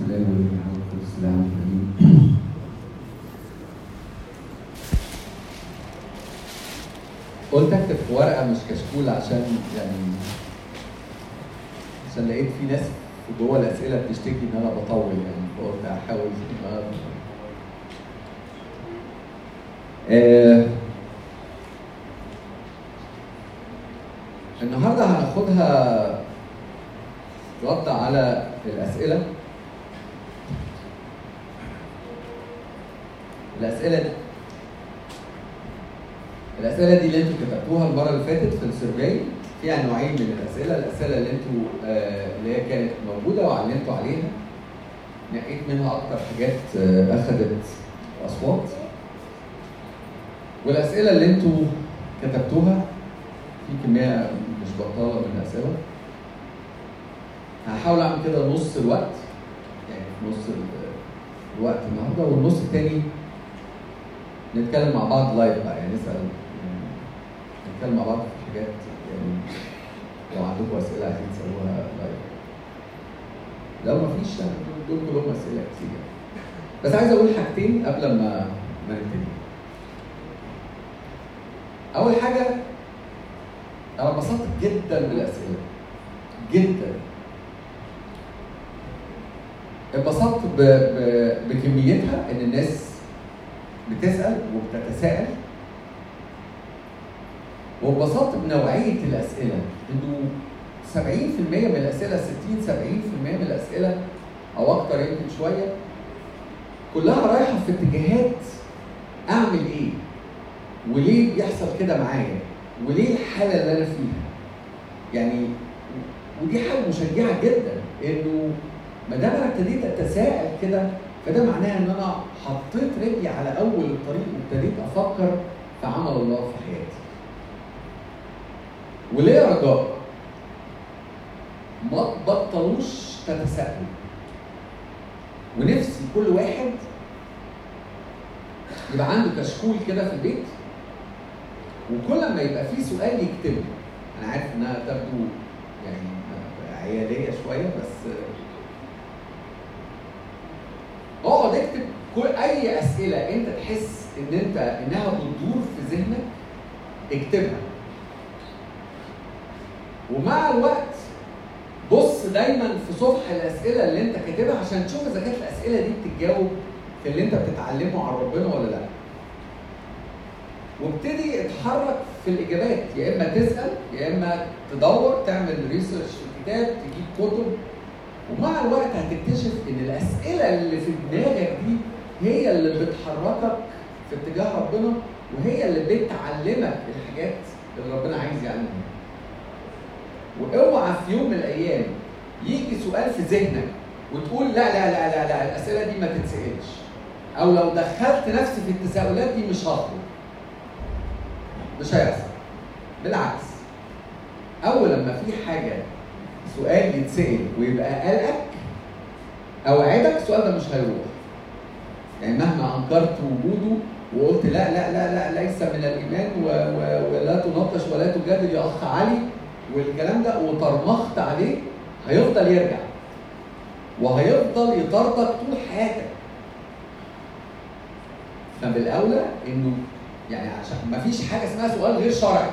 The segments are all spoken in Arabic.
الله قلت اكتب في ورقة مش كشكول عشان يعني عشان لقيت في ناس جوه الأسئلة بتشتكي إن أنا بطول يعني فقلت احاول أ- آه النهارده هناخدها رد على الأسئلة. الأسئلة دي. الأسئلة دي اللي أنتوا كتبتوها المرة اللي فاتت في السيرفي فيها نوعين من الأسئلة. الأسئلة اللي أنتوا آه، اللي هي كانت موجودة وعلمتوا عليها. نقيت منها أكتر حاجات آه، اخذت أصوات. والأسئلة اللي أنتوا كتبتوها في كمية مش بطالة من الأسئلة. هحاول أعمل كده نص الوقت يعني نص ال- الوقت النهارده والنص التاني نتكلم مع بعض live بقى يعني نسال نتكلم مع بعض في حاجات يعني لو عندكم أسئلة عايزين تسألوها live لو ما فيش دول كلهم أسئلة كتير. بس عايز أقول حاجتين قبل ما ما نبتدي أول حاجة أنا انبسطت جدا بالأسئلة جدا. ب... بكميتها إن الناس بتسأل وبتتساءل وانبسطت بنوعية الأسئلة إنه 70% من الأسئلة 60 70% من الأسئلة أو أكتر يمكن شوية كلها رايحة في اتجاهات أعمل إيه؟ وليه بيحصل كده معايا؟ وليه الحالة اللي أنا فيها؟ يعني ودي حاجة مشجعة جدا إنه ما دام أنا ابتديت أتساءل كده فده معناه إن أنا حطيت رجلي على أول الطريق وابتديت أفكر في عمل الله في حياتي. وليه رجاء؟ ما تبطلوش تتساءلوا. ونفسي كل واحد يبقى عنده كشكول كده في البيت وكل ما يبقى فيه سؤال يكتبه. أنا عارف إنها تبدو يعني عيالية شوية بس اقعد اكتب كل أي أسئلة أنت تحس إن أنت إنها بتدور في ذهنك اكتبها. ومع الوقت بص دايما في صفح الأسئلة اللي أنت كاتبها عشان تشوف إذا كانت الأسئلة دي بتتجاوب في اللي أنت بتتعلمه عن ربنا ولا لأ. وابتدي اتحرك في الإجابات. يا إما تسأل يا إما تدور تعمل ريسيرش في كتاب تجيب كتب. ومع الوقت هتكتشف إن الأسئلة اللي في دماغك دي هي اللي بتحركك في اتجاه ربنا وهي اللي بتعلمك الحاجات اللي ربنا عايز يعلمها وأوعى في يوم من الأيام يجي سؤال في ذهنك وتقول لا لا لا لا لا الأسئلة دي ما تتسألش. أو لو دخلت نفسي في التساؤلات دي مش هخرج. مش هيحصل. بالعكس. أول لما في حاجة سؤال يتسأل ويبقى قلقك أوعدك السؤال ده مش هيروح. يعني مهما أنكرت وجوده وقلت لا لا لا لا ليس من الإيمان و و ولا تناقش ولا تجادل يا أخ علي والكلام ده وطرمخت عليه هيفضل يرجع. وهيفضل يطاردك طول حياتك. فبالأولى إنه يعني عشان ما فيش حاجة اسمها سؤال غير شرعي.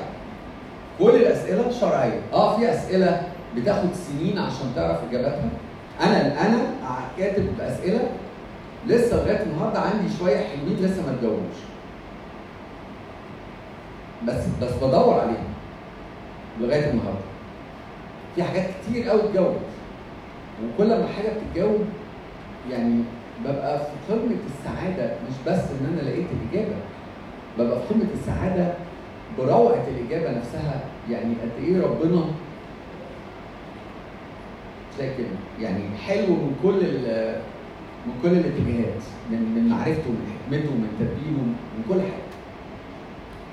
كل الأسئلة شرعية. آه في أسئلة بتاخد سنين عشان تعرف اجاباتها أنا أنا كاتب أسئلة لسه لغاية النهارده عندي شوية حلوين لسه ما اتجاوبوش بس بس بدور عليهم لغاية النهارده. في حاجات كتير قوي اتجاوبت وكل ما حاجة بتتجاوب يعني ببقى في قمة السعادة مش بس إن أنا لقيت الإجابة ببقى في قمة السعادة بروعه الإجابة نفسها يعني قد إيه ربنا زي كده يعني حلو من كل من كل الاتجاهات من من معرفته ومن حكمته ومن تدبيره من كل حاجة.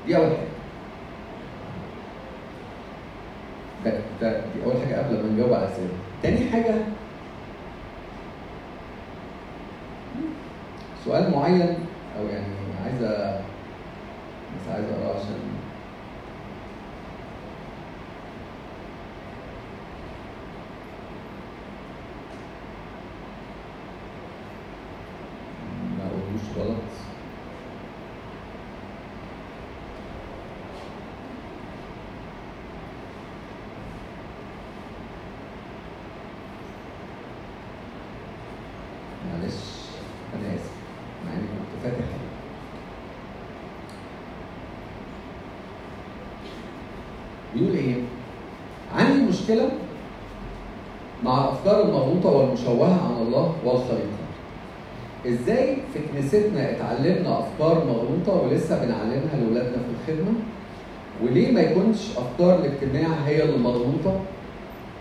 دي أول حاجة. ده, ده دي أول حاجة قبل ما نجاوب على الأسئلة. تاني حاجة. سؤال معين أو يعني عايزه بس عايز أقرأه عشان معلش أنا اسف مع اني كنت فاتح بيقول إيه؟ مشكلة مع الأفكار المغلوطة والمشوهة عن الله والخليقة. إزاي في كنيستنا اتعلمنا أفكار مغلوطة ولسه بنعلمها لأولادنا في الخدمة؟ وليه ما يكونش أفكار الاجتماع هي اللي مغلوطة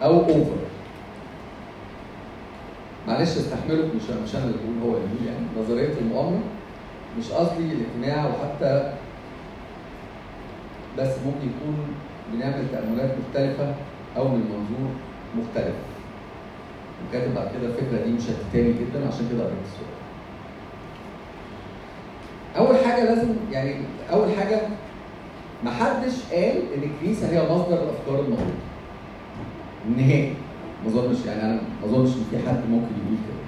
أو اوفر؟ معلش استحملوا مش مش أنا اللي بقول هو اللي يعني نظرية المؤامرة مش قصدي الاجتماع وحتى بس ممكن يكون بنعمل تأملات مختلفة أو من منظور مختلف. وكاتب بعد كده الفكرة دي مشتتاني جدا عشان كده قريت السؤال. أول حاجة لازم يعني أول حاجة محدش قال إن الكنيسة هي مصدر الأفكار المغلوطة. نهائي. ما أظنش يعني أنا ما أظنش إن في حد ممكن يقول كده.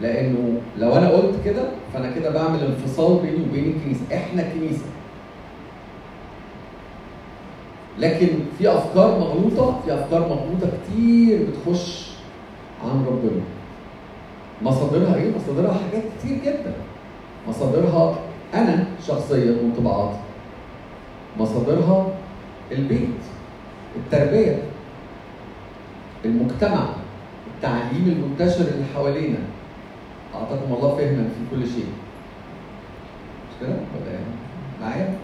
لأنه لو أنا قلت كده فأنا كده بعمل انفصال بيني وبين الكنيسة، إحنا كنيسة. لكن في أفكار مغلوطة في أفكار مغلوطة كتير بتخش عن ربنا. مصادرها إيه؟ مصادرها حاجات كتير جدا. مصادرها أنا شخصيا وانطباعاتي مصادرها البيت التربية المجتمع التعليم المنتشر اللي حوالينا. أعطاكم الله فهما في كل شيء. مش كده؟ ولا إيه؟ معايا؟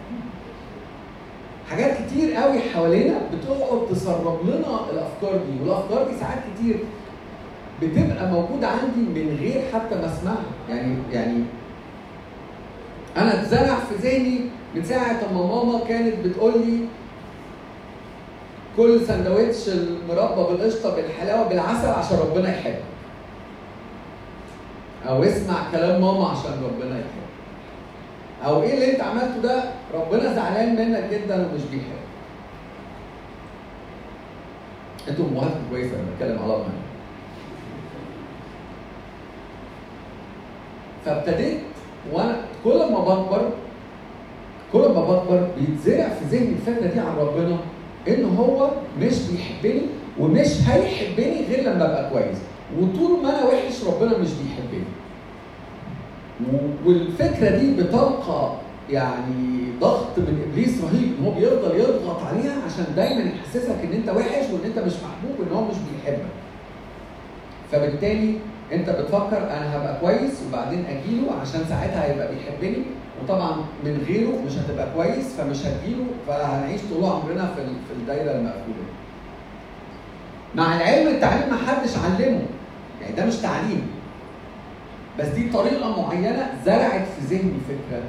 حاجات كتير قوي حوالينا بتقعد تسرب لنا الأفكار دي والأفكار دي ساعات كتير بتبقى موجودة عندي من غير حتى ما أسمعها. يعني يعني أنا اتزرع في ذهني من ساعة ما ماما كانت بتقول لي كل سندوتش المربى بالقشطة بالحلاوة بالعسل عشان ربنا يحبك أو اسمع كلام ماما عشان ربنا يحبك أو إيه اللي أنت عملته ده؟ ربنا زعلان منك جدا ومش بيحبك أنتوا امهات كويسة أنا بتكلم على امهات فابتديت وأنا كل ما بكبر كل ما بكبر بيتزرع في ذهني الفكرة دي عن ربنا إن هو مش بيحبني ومش هيحبني غير لما أبقى كويس. وطول ما أنا وحش ربنا مش بيحبني. والفكرة دي بتلقى يعني ضغط من إبليس رهيب إن هو بيفضل يضغط عليها عشان دايما يحسسك إن أنت وحش وإن أنت مش محبوب وإن هو مش بيحبك. فبالتالي أنت بتفكر أنا هبقى كويس وبعدين أجيله عشان ساعتها هيبقى بيحبني وطبعا من غيره مش هتبقى كويس فمش هتجيله فهنعيش طول عمرنا في في الدايرة المقفولة. مع العلم التعليم ما حدش علمه يعني ده مش تعليم بس دي طريقة معينة زرعت في ذهني فكرة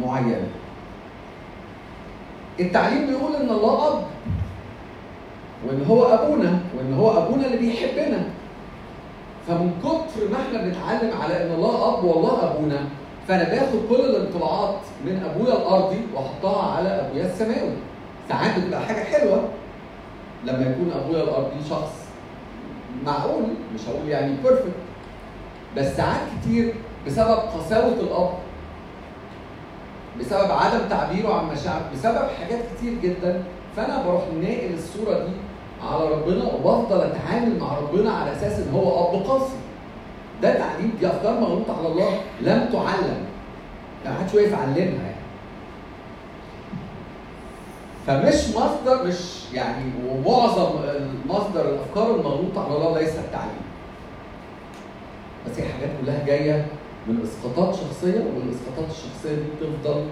معينة. التعليم بيقول إن الله أب وإن هو أبونا وإن هو أبونا اللي بيحبنا. فمن كتر ما إحنا بنتعلم على إن الله أب والله أبونا فأنا باخد كل الانطباعات من أبويا الأرضي وأحطها على أبويا السماوي. ساعات بتبقى حاجة حلوة لما يكون أبويا الأرضي شخص معقول مش هقول يعني بيرفكت بس ساعات كتير بسبب قساوة الأب بسبب عدم تعبيره عن مشاعر بسبب حاجات كتير جدا. فأنا بروح ناقل الصورة دي على ربنا وبفضل أتعامل مع ربنا على أساس إن هو أب قاسي. ده تعليم دي افكار مغلوطه على الله لم تعلم. يعني محدش واقف يعلمها يعني. فمش مصدر مش يعني ومعظم مصدر الأفكار المغلوطة على الله ليس التعليم. بس هي حاجات كلها جاية من إسقاطات شخصية والاسقاطات الشخصية دي بتفضل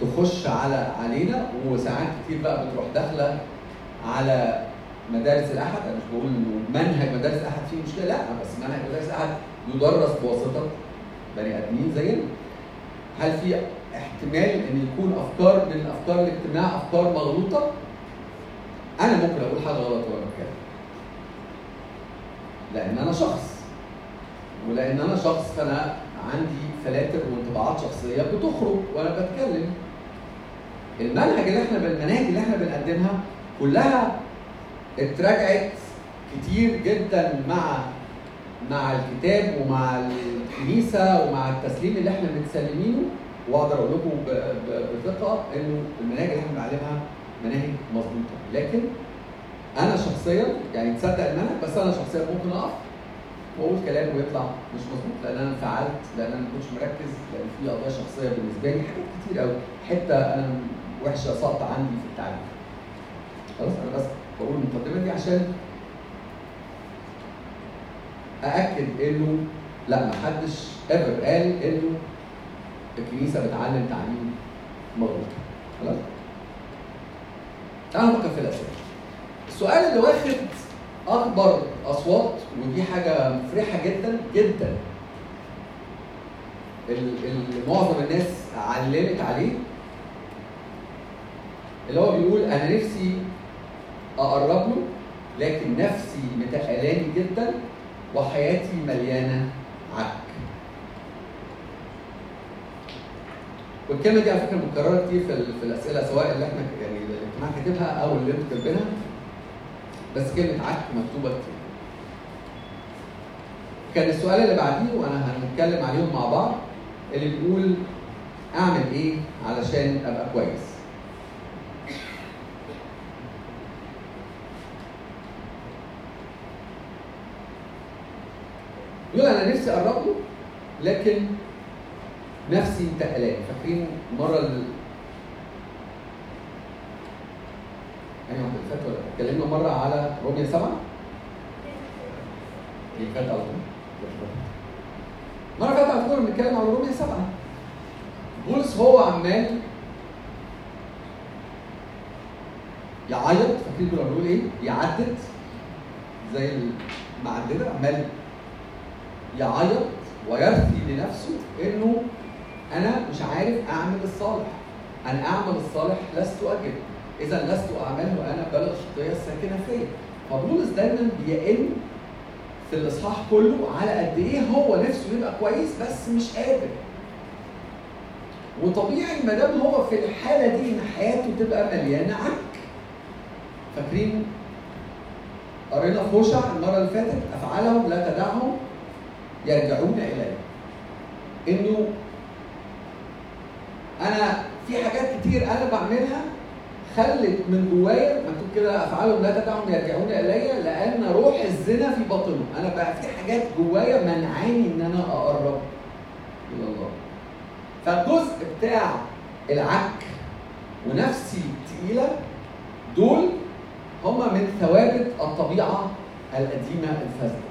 تخش على علينا وساعات كتير بقى بتروح داخلة على مدارس الأحد. أنا مش بقول إنه منهج مدارس الأحد فيه مشكلة لأ بس منهج مدارس الأحد يدرس بواسطة بني آدمين زينا. هل في احتمال إن يكون أفكار من أفكار الاجتماع أفكار مغلوطة؟ أنا ممكن أقول حاجة غلط وأنا بتكلم. لأن أنا شخص. ولأن أنا شخص فانا عندي فلاتر وانطباعات شخصية بتخرج وأنا بتكلم. المنهج اللي إحنا المناهج اللي إحنا بنقدمها كلها اتراجعت كتير جدا مع مع الكتاب ومع الكنيسة ومع التسليم اللي إحنا متسلمينه. وأقدر أقول لكم بثقة إنه المناهج اللي إحنا بنعلمها مناهج مظبوطة. لكن أنا شخصيا يعني تصدق المنهج بس أنا شخصيا ممكن أقف واقول كلام ويطلع مش مظبوط لأن أنا انفعلت لأن أنا ما كنتش مركز لأن في قضايا شخصية بالنسبة لي حاجات كتير قوي حتة أنا وحشة ساقطة عندي في التعليم. خلاص أنا بس بقول المقدمة دي عشان أأكد إنه لا ما حدش ايفر قال إنه الكنيسة بتعلم تعليم مغلوط خلاص؟ تعالوا نفكر في الأسئلة. السؤال اللي واخد أكبر أصوات ودي حاجة مفرحة جدا جدا. اللي معظم الناس علمت عليه. اللي هو بيقول أنا نفسي أقرب له لكن نفسي متقلاني جدا وحياتي مليانة عك. والكلمة دي على فكرة متكرره كتير في, في الأسئلة سواء اللي إحنا يعني الإجتماع كاتبها أو اللي أنتوا كاتبينها. بس كلمة عك مكتوبة كتير. كان السؤال اللي بعديه وأنا هنتكلم عليهم مع بعض اللي بيقول أعمل إيه علشان أبقى كويس؟ يقول أنا نفسي اقرب له لكن نفسي متقلاني فاكرين مرة ال... أيوه اللي ولا اتكلمنا مرة على روميا سبعة؟ اللي فات على طول. مرة فاتت على طول بنتكلم على روميا سبعة. بولس هو عمال يعيط. فاكرين كنا بنقول إيه؟ يعدد. زي المعدده عمال يعيط ويرثي لنفسه إنه أنا مش عارف أعمل الصالح. أنا أعمل الصالح لست اجد إذا لست اعمله وأنا بل الخطيه الساكنه فيا فبولس دايما بيئن في الإصحاح كله على قد إيه هو نفسه يبقى كويس بس مش قادر. وطبيعي ما دام هو في الحالة دي إن حياته تبقى مليانة عك. فاكرين قرينا في هوشع المرة اللي فاتت؟ افعالهم لا تدعهم يرجعون الي إنه أنا في حاجات كتير أنا بعملها خلت من جوايا مكتوب كده أفعالهم لا تدعهم يرجعون إلي لأن روح الزنا في باطنهم أنا بقى في حاجات جوايا منعاني إن أنا أقرب إلى الله. فالجزء بتاع العك ونفسي تقيله دول هما من ثوابت الطبيعة القديمة الفاسده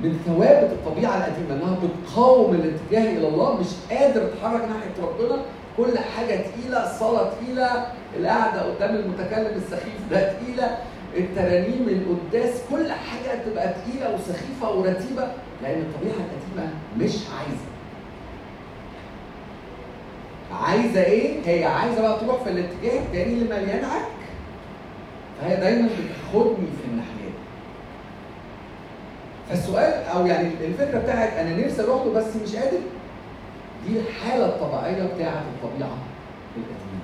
من ثوابت الطبيعة القديمة إنها بتقاوم الاتجاه إلى الله مش قادر تتحرك ناحية ربنا كل حاجة تقيلة الصلاه تقيلة القعدة قدام المتكلم السخيف ده تقيلة الترانيم القداس كل حاجة تبقى تقيلة وسخيفة ورتيبة لأن الطبيعة القديمة مش عايزة عايزة إيه؟ هي عايزة بقى تروح في الاتجاه التاني اللي مليان عك فهي دايما بتاخدني في الناحية دي فالسؤال أو يعني الفكرة بتاعت أنا نفسي أروح له بس مش قادر دي الحالة الطبيعية بتاعت الطبيعة القديمه.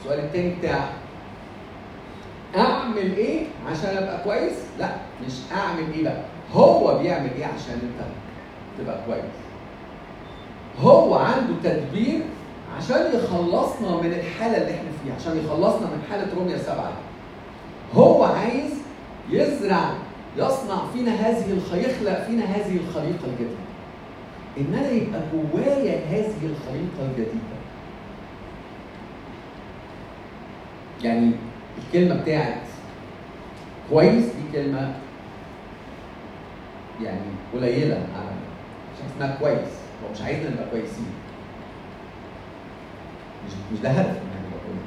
السؤال الثاني بتاع أعمل إيه عشان أبقى كويس؟ لا مش أعمل إيه بقى هو بيعمل إيه عشان أنت تبقى كويس؟ هو عنده تدبير عشان يخلصنا من الحالة اللي إحنا فيها عشان يخلصنا من حالة روميا سبعه هو عايز يزرع يصنع فينا هذه الخليقة يخلق فينا هذه الخليقة الجديدة إن أنا يبقى جوايا هذه الخليقة الجديدة. يعني الكلمة بتاعت كويس دي كلمة يعني قليلة على مش اسمها كويس. هو مش عايزنا نبقى كويسين. مش مش ده هدف يعني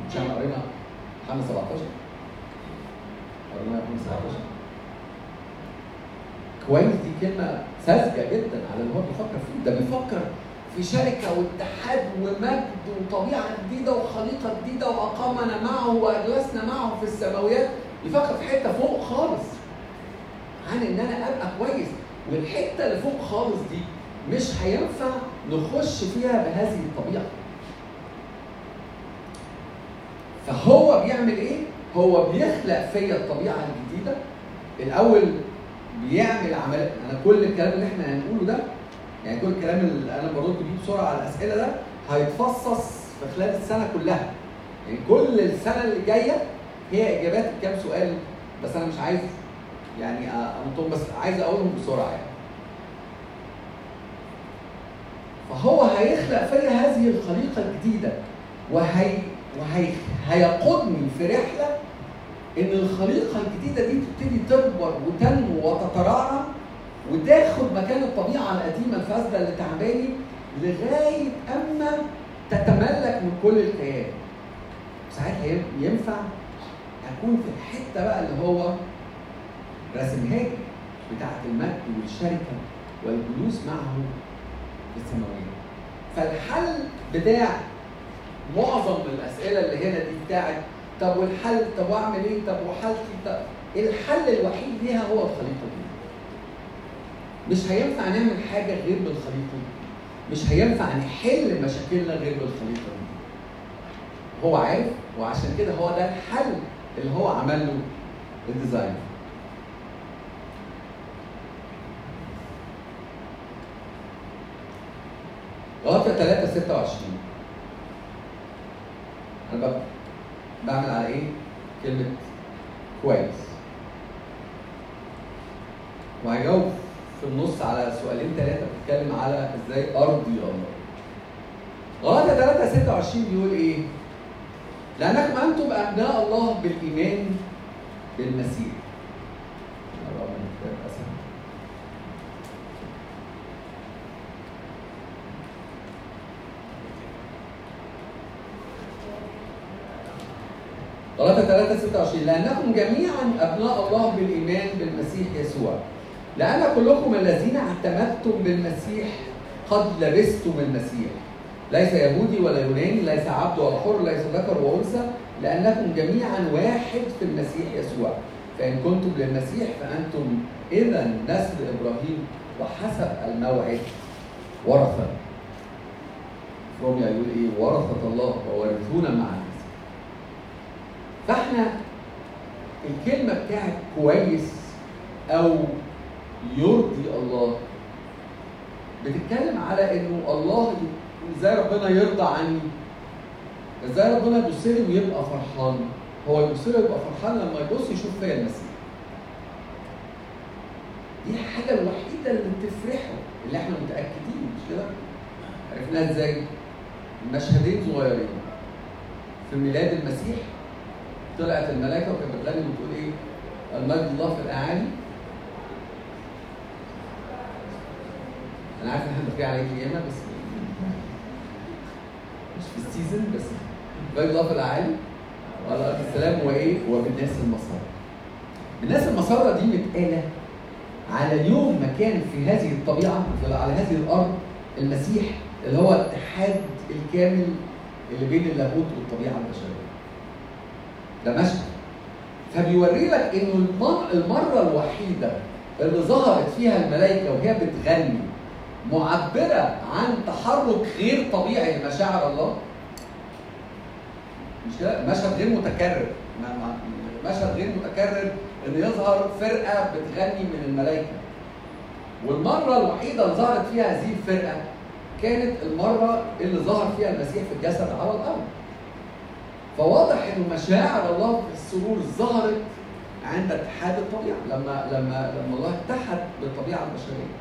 مش إحنا قرينا محمد 17 قرينا محمد 17 كويس دي كلمة ساذجة جدا على اللي هو بيفكر فيه. ده بيفكر في شركة واتحاد ومجد وطبيعة جديدة وخليقة جديدة وأقامنا معه وأجلسنا معه في السماويات. بيفكر في حتة فوق خالص. عن إن أنا أبقى كويس. والحتة اللي فوق خالص دي مش هينفع نخش فيها بهذه الطبيعة. فهو بيعمل إيه؟ هو بيخلق فيا الطبيعة الجديدة. الأول بيعمل عمل أنا كل الكلام اللي إحنا هنقوله ده يعني كل الكلام اللي أنا برد بيه بسرعة على الأسئلة ده هيتفصص في خلال السنة كلها. يعني كل السنة اللي جاية هي إجابات كام سؤال بس أنا مش عايز يعني انطهم بس عايز أقولهم بسرعة يعني. فهو هيخلق فيا هذه الخليقة الجديدة وهي وهي هيقودني في رحلة إن الخليقة الجديدة دي تبتدي تكبر وتنمو وتترعرع وتاخد مكان الطبيعة القديمة الفاسدة اللي تعباني لغاية أما تتملك من كل الكيان. ساعتها ينفع أكون في الحتة بقى اللي هو رسمها لي بتاعة المجد والشركة والجلوس معه في السماويه. فالحل بتاع معظم الأسئلة اللي هنا دي بتاعت طب والحل طب واعمل إيه؟ طب وحالتي طب الحل الوحيد ليها هو الخليقه دي مش هينفع نعمل حاجة غير بالخليقه دي مش هينفع نحل مشاكلنا غير بالخليقه دي هو عارف وعشان كده هو ده الحل اللي هو عمل له الديزاين. غلطة 3 26 أنا بعمل على إيه؟ كلمة كويس وهجاوب في النص على سؤالين ثلاثة بتتكلم على إزاي ارضي الله. غلطة 3 26 بيقول إيه؟ لأنكم أنتم أبناء الله بالإيمان بالمسيح. غلطة 3 26 لأنكم جميعا أبناء الله بالإيمان بالمسيح يسوع. لأن كلكم الذين اعتمدتم بالمسيح قد لبستم المسيح. ليس يهودي ولا يوناني ليس عبد ولا حر ليس ذكر وأنثى. لأنكم جميعا واحد في المسيح يسوع. فإن كنتم للمسيح فأنتم إذا نسل إبراهيم وحسب الموعد ورثة. روميا يقول إيه ورثة الله. وورثونا معا. فاحنا الكلمة بتاعت كويس أو يرضي الله بتتكلم على إنه الله إزاي ربنا يرضى عني إزاي ربنا يبص لي ويبقى فرحان هو يبص لي ويبقى فرحان لما يبص يشوف فيا المسيح دي الحاجة الوحيدة اللي بتفرحه اللي إحنا متأكدين مش كده؟ عرفناها إزاي؟ مشهدين صغيرين في ميلاد المسيح طلعت الملائكة وكانت بتغني وتقول إيه؟ المجد الله في الأعالي أنا عارف إن إحنا بنحكي عليك ياما بس مش في السيزون بس مجد الله في الأعالي وعلى أرض السلام وايه؟ وبالناس المسارة. الناس المسارة دي متقالة على اليوم ما كان في هذه الطبيعة على هذه الأرض المسيح اللي هو الاتحاد الكامل اللي بين اللاهوت والطبيعة البشرية. ده مشهد فبيوري لك انه المرة الوحيدة اللي ظهرت فيها الملائكة وهي بتغني معبرة عن تحرك غير طبيعي لمشاعر الله. مش كده؟ مشهد غير متكرر. مشهد غير متكرر إن يظهر فرقة بتغني من الملائكة. والمرة الوحيدة اللي ظهرت فيها هذه الفرقة كانت المرة اللي ظهر فيها المسيح في الجسد على الأرض. فواضح انه مشاعر الله في السرور ظهرت عند اتحاد الطبيعة لما لما لما الله اتحد بالطبيعة البشرية.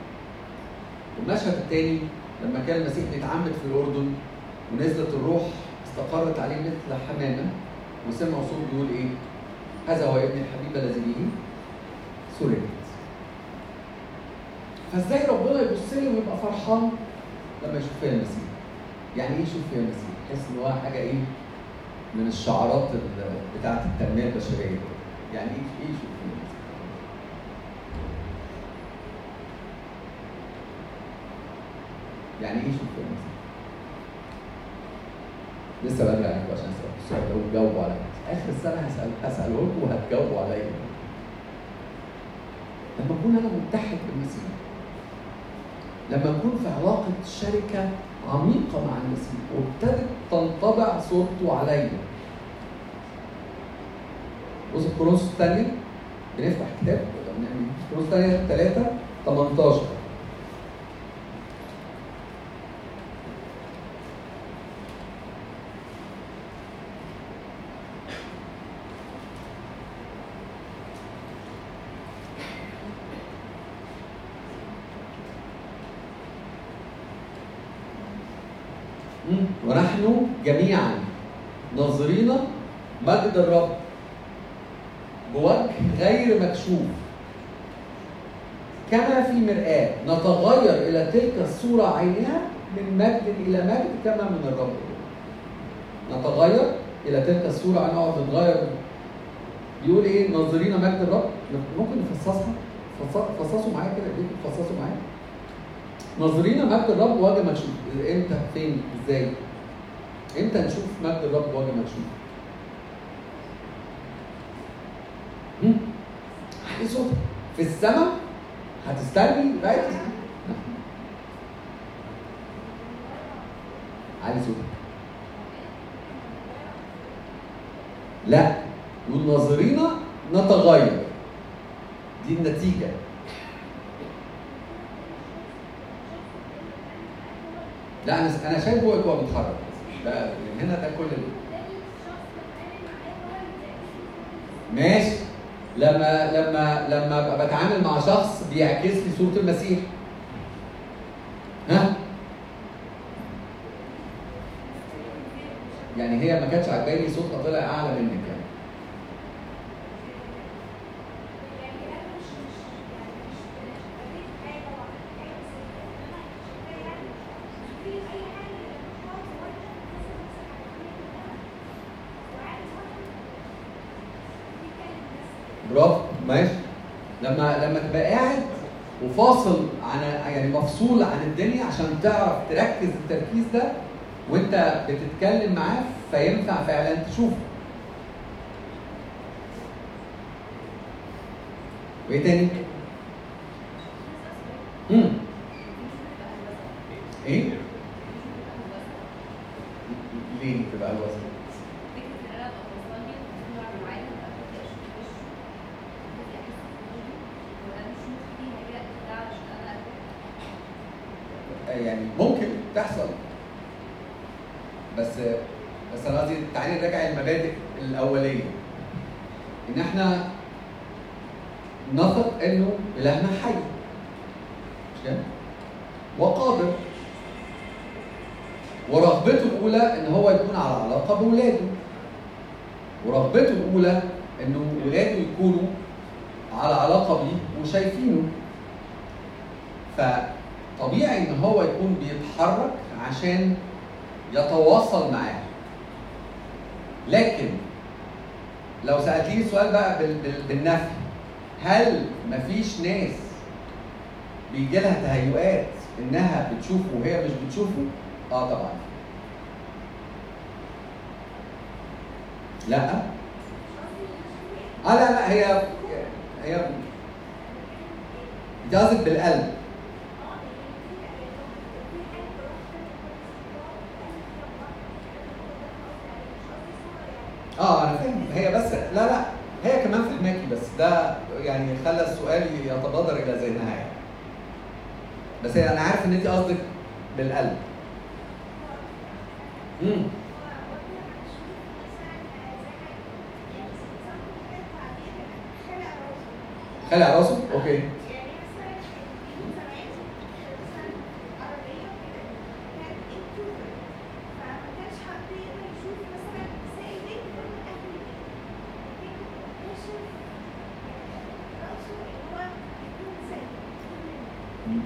والمشهد الثاني لما كان المسيح بيتعمد في الأردن ونزلت الروح استقرت عليه مثل حمامة وسمع صوت بيقول إيه؟ هذا هو ابن الحبيب الذي به سررت. فإزاي ربنا يبص لي ويبقى فرحان لما يشوف فيا المسيح؟ يعني إيه يشوف فيا المسيح؟ يحس إن هو حاجة إيه؟ من الشعارات بتاعة التنمية البشرية. يعني إيه إيه يعني إيه شوف لسه بدري عليكم عشان اسال السؤال ده وتجاوبوا عليا. آخر السنة هسال هساله لكم وهتجاوبوا عليا. لما أكون أنا متحد بالمسيح لما نكون في علاقة شركة عميقة مع المسيح وابتدت تنطبع صورته عليا. بص كورنثوس الثانية بنفتح كتاب بنعمل كورنثوس الثانية 3 18 ونحن جميعا ناظرين مجد الرب بوجه غير مكشوف. كما في مرآة نتغير إلى تلك الصورة عينها من مجد إلى مجد كما من الرب. نتغير إلى تلك الصورة نقعد نتغير بيقول إيه؟ ناظرين مجد الرب. ممكن نفصصها؟ فصصوا معايا كده؟ ايديكم فصصوا معايا. ناظرين مجد الرب وجه مكشوف. إمتى؟ فين؟ إزاي؟ إمتى نشوف مجد الرب وجه مكشوف علي صوتك في السماء هتستني لغايه علي صوتك لا. يقول نتغير. دي النتيجة. لا أنا أنا شايف هو هو بيتحرك. ده هنا ده كل اللي. ماشي. لما لما لما بتعامل مع شخص بيعكس لي صورة المسيح. ها؟ يعني هي ما كانتش عجباني صوتها طلع أعلى منك يعني برافو ماشي لما لما تبقى قاعد وفاصل عن يعني مفصول عن الدنيا عشان تعرف تركز التركيز ده وانت بتتكلم معاه فينفع فعلا تشوفه. وايه تاني؟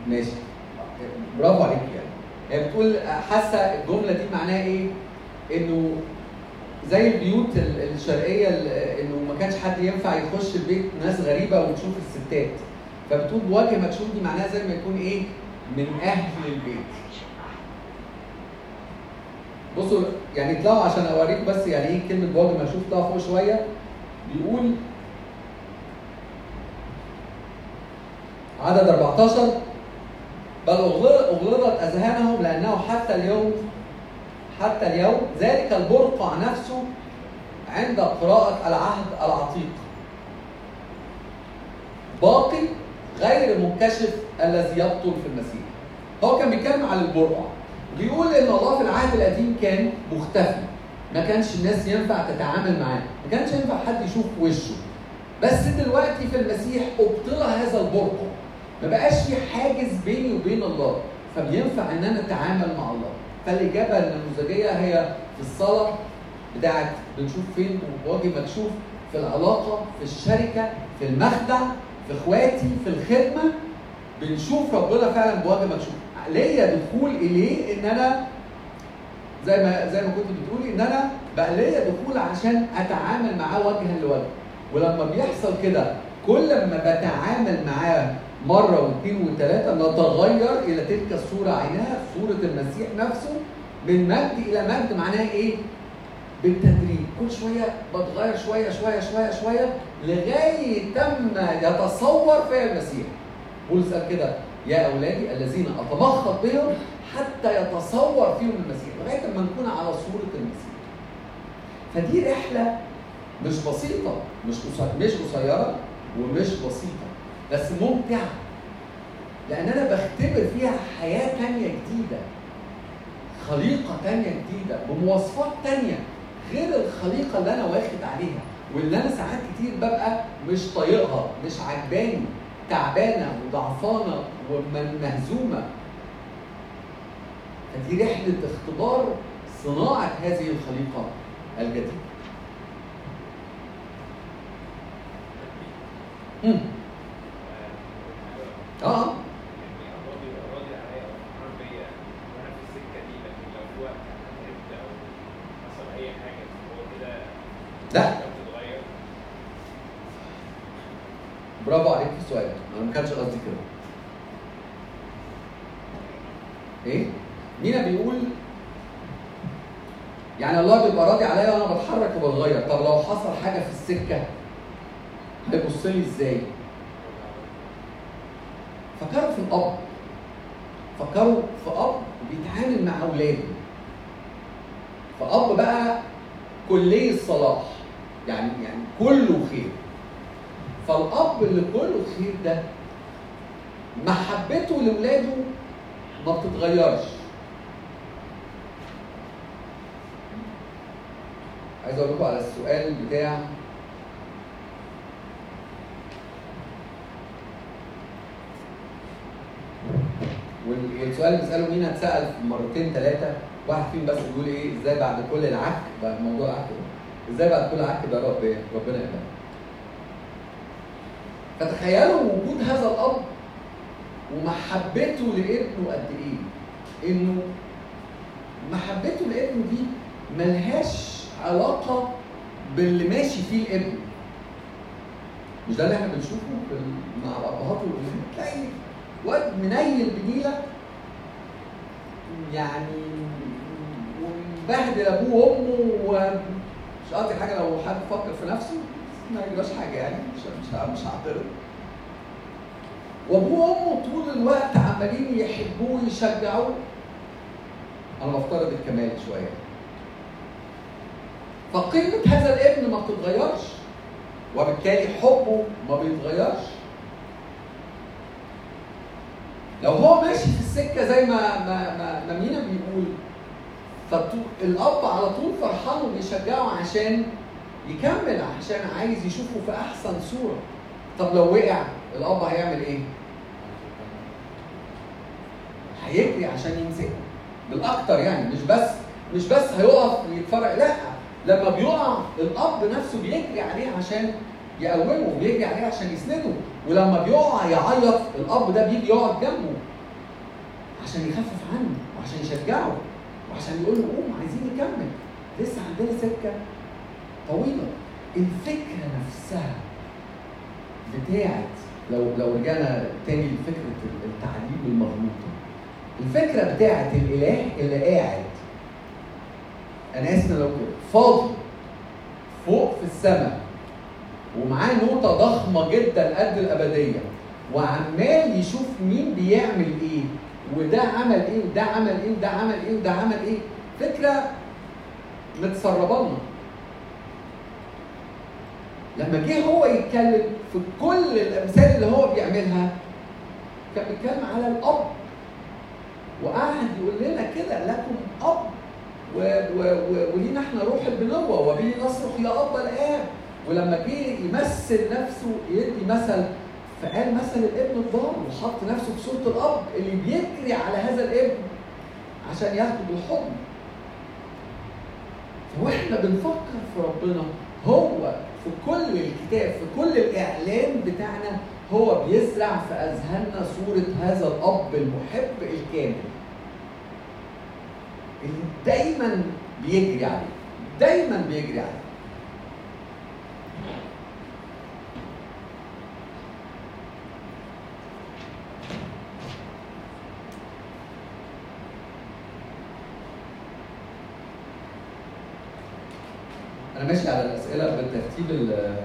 ماشي برافو عليك يعني هي بتقول حاسة الجملة دي معناها إيه؟ إنه زي البيوت الشرقية إنه ما كانش حد ينفع يخش البيت ناس غريبة وتشوف الستات فبتقول بوجه مكشوف دي معناها زي ما يكون إيه؟ من أهل البيت. بصوا يعني اطلعوا عشان اوريكم بس يعني إيه كلمة بوجه مكشوف طلع فوق شوية بيقول عدد 14 بل أغلظت أذهانهم لأنه حتى اليوم حتى اليوم ذلك البرقع نفسه عند قراءة العهد العتيق. باقي غير منكشف الذي يبطل في المسيح. هو كان بيتكلم على البرقع بيقول إن الله في العهد القديم كان مختفي. ما كانش الناس ينفع تتعامل معاه. ما كانش ينفع حد يشوف وشه. بس دلوقتي في المسيح ابطل هذا البرقع ما بقاش في حاجز بيني وبين الله فبينفع إن أنا أتعامل مع الله. فالإجابة النموذجية هي في الصلاة بتاعت بنشوف فين وجه مكشوف في العلاقة في الشركة في المخدع في إخواتي في الخدمة بنشوف ربنا فعلا بوجه مكشوف ليا دخول إليه إن أنا زي ما زي ما كنت بتقولي إن أنا بقى ليا دخول عشان أتعامل معاه وجها لوجه. ولما بيحصل كده كل ما بتعامل معاه مرة واثنين وثلاثة نتغير إلى تلك الصورة عينها صورة المسيح نفسه من مجد إلى مجد معناها إيه؟ بالتدريج. كل شوية بتغير شوية شوية شوية شوية لغاية ما يتصور فيا المسيح. بولس قال كده يا أولادي الذين أتمخض بهم حتى يتصور فيهم المسيح. لغاية ما نكون على صورة المسيح. فدي رحلة مش بسيطة مش مش قصيرة ومش بسيطة. بس ممتعة لأن أنا بختبر فيها حياة تانية جديدة خليقة تانية جديدة بمواصفات تانية غير الخليقة اللي أنا واخد عليها واللي أنا ساعات كتير ببقى مش طايقها مش عجباني تعبانة وضعفانة ومهزومة فدي رحلة اختبار صناعة هذه الخليقة الجديدة. آه. لا. برافو عليك في السؤال. أنا ما كانش قصدي كده. إيه؟ مينا بيقول يعني الله بيبقى راضي عليا وأنا بتحرك وبتغير. طب لو حصل حاجة في السكة هيبص لي إزاي؟ فكروا في الأب. فكروا في أب بيتعامل مع أولاده. فأب بقى كلي الصلاح. يعني يعني كله خير. فالأب اللي كله خير ده محبته لاولاده ما بتتغيرش. عايز أقول لكم على السؤال بتاع والسؤال اللي بيسأله مين اتسال مرتين ثلاثة واحد فيهم بس بيقول إيه؟ إزاي بعد كل العك بقى موضوع العك إزاي بعد كل عك ده رب ربنا يقبل فتخيلوا وجود هذا الأب ومحبته لابنه قد إيه؟ إنه محبته لابنه دي ملهاش علاقة باللي ماشي فيه الابن. مش ده اللي إحنا بنشوفه مع الأبهات والامهات تلاقي واد منيل بنيله يعني ومبهدل أبوه وأمه ومش قصدي حاجة لو حد فكر في نفسه ما يجراش حاجة يعني مش مش مش هعترض. وأبوه وأمه طول الوقت عمالين يحبوه ويشجعوه. أنا بفترض الكمال شوية. فقيمه هذا الابن ما بتتغيرش وبالتالي حبه ما بيتغيرش. لو هو ماشي في السكة زي ما ما ما, ما مينا بيقول فالاب على طول فرحان وبيشجعه عشان يكمل عشان عايز يشوفه في أحسن صورة. طب لو وقع الأب هيعمل إيه؟ هيجري عشان يمسكه. بالأكتر يعني مش بس مش بس هيقف ويتفرج لأ. لما بيقع الأب نفسه بيجري عليه عشان يقومه بيجري عليه عشان يسنده. ولما بيقع يعيط الأب ده بيجي يقعد جنبه عشان يخفف عنه وعشان يشجعه وعشان يقول له قوم عايزين نكمل. لسه عندنا سكة طويلة. الفكرة نفسها بتاعت لو لو رجعنا تاني لفكرة التعليم المغلوطه الفكرة بتاعت الإله اللي قاعد. أنا آسف لو كده. فاضي. فوق في السماء. ومعاه نوتة ضخمة جدا قد الأبدية. وعمال يشوف مين بيعمل إيه وده عمل إيه وده عمل إيه وده عمل إيه وده عمل إيه. فكرة متسربة لنا. لما جه هو يتكلم في كل الأمثال اللي هو بيعملها كان بيتكلم على الأب. وقعد يقول لنا كده لكم أب و و و ولينا إحنا روح البنوة وبه نصرخ يا أب الآب. ولما جه يمثل نفسه يدي مثل فقال مثل الابن الضال وحط نفسه في صورة الأب اللي بيجري على هذا الابن عشان ياخدوا بالحضن. وإحنا بنفكر في ربنا. هو في كل الكتاب في كل الإعلان بتاعنا هو بيزرع في أذهاننا صورة هذا الأب المحب الكامل اللي دايما بيجري عليه. دايما بيجري عليه. أنا ماشي على الأسئلة بالترتيب ال-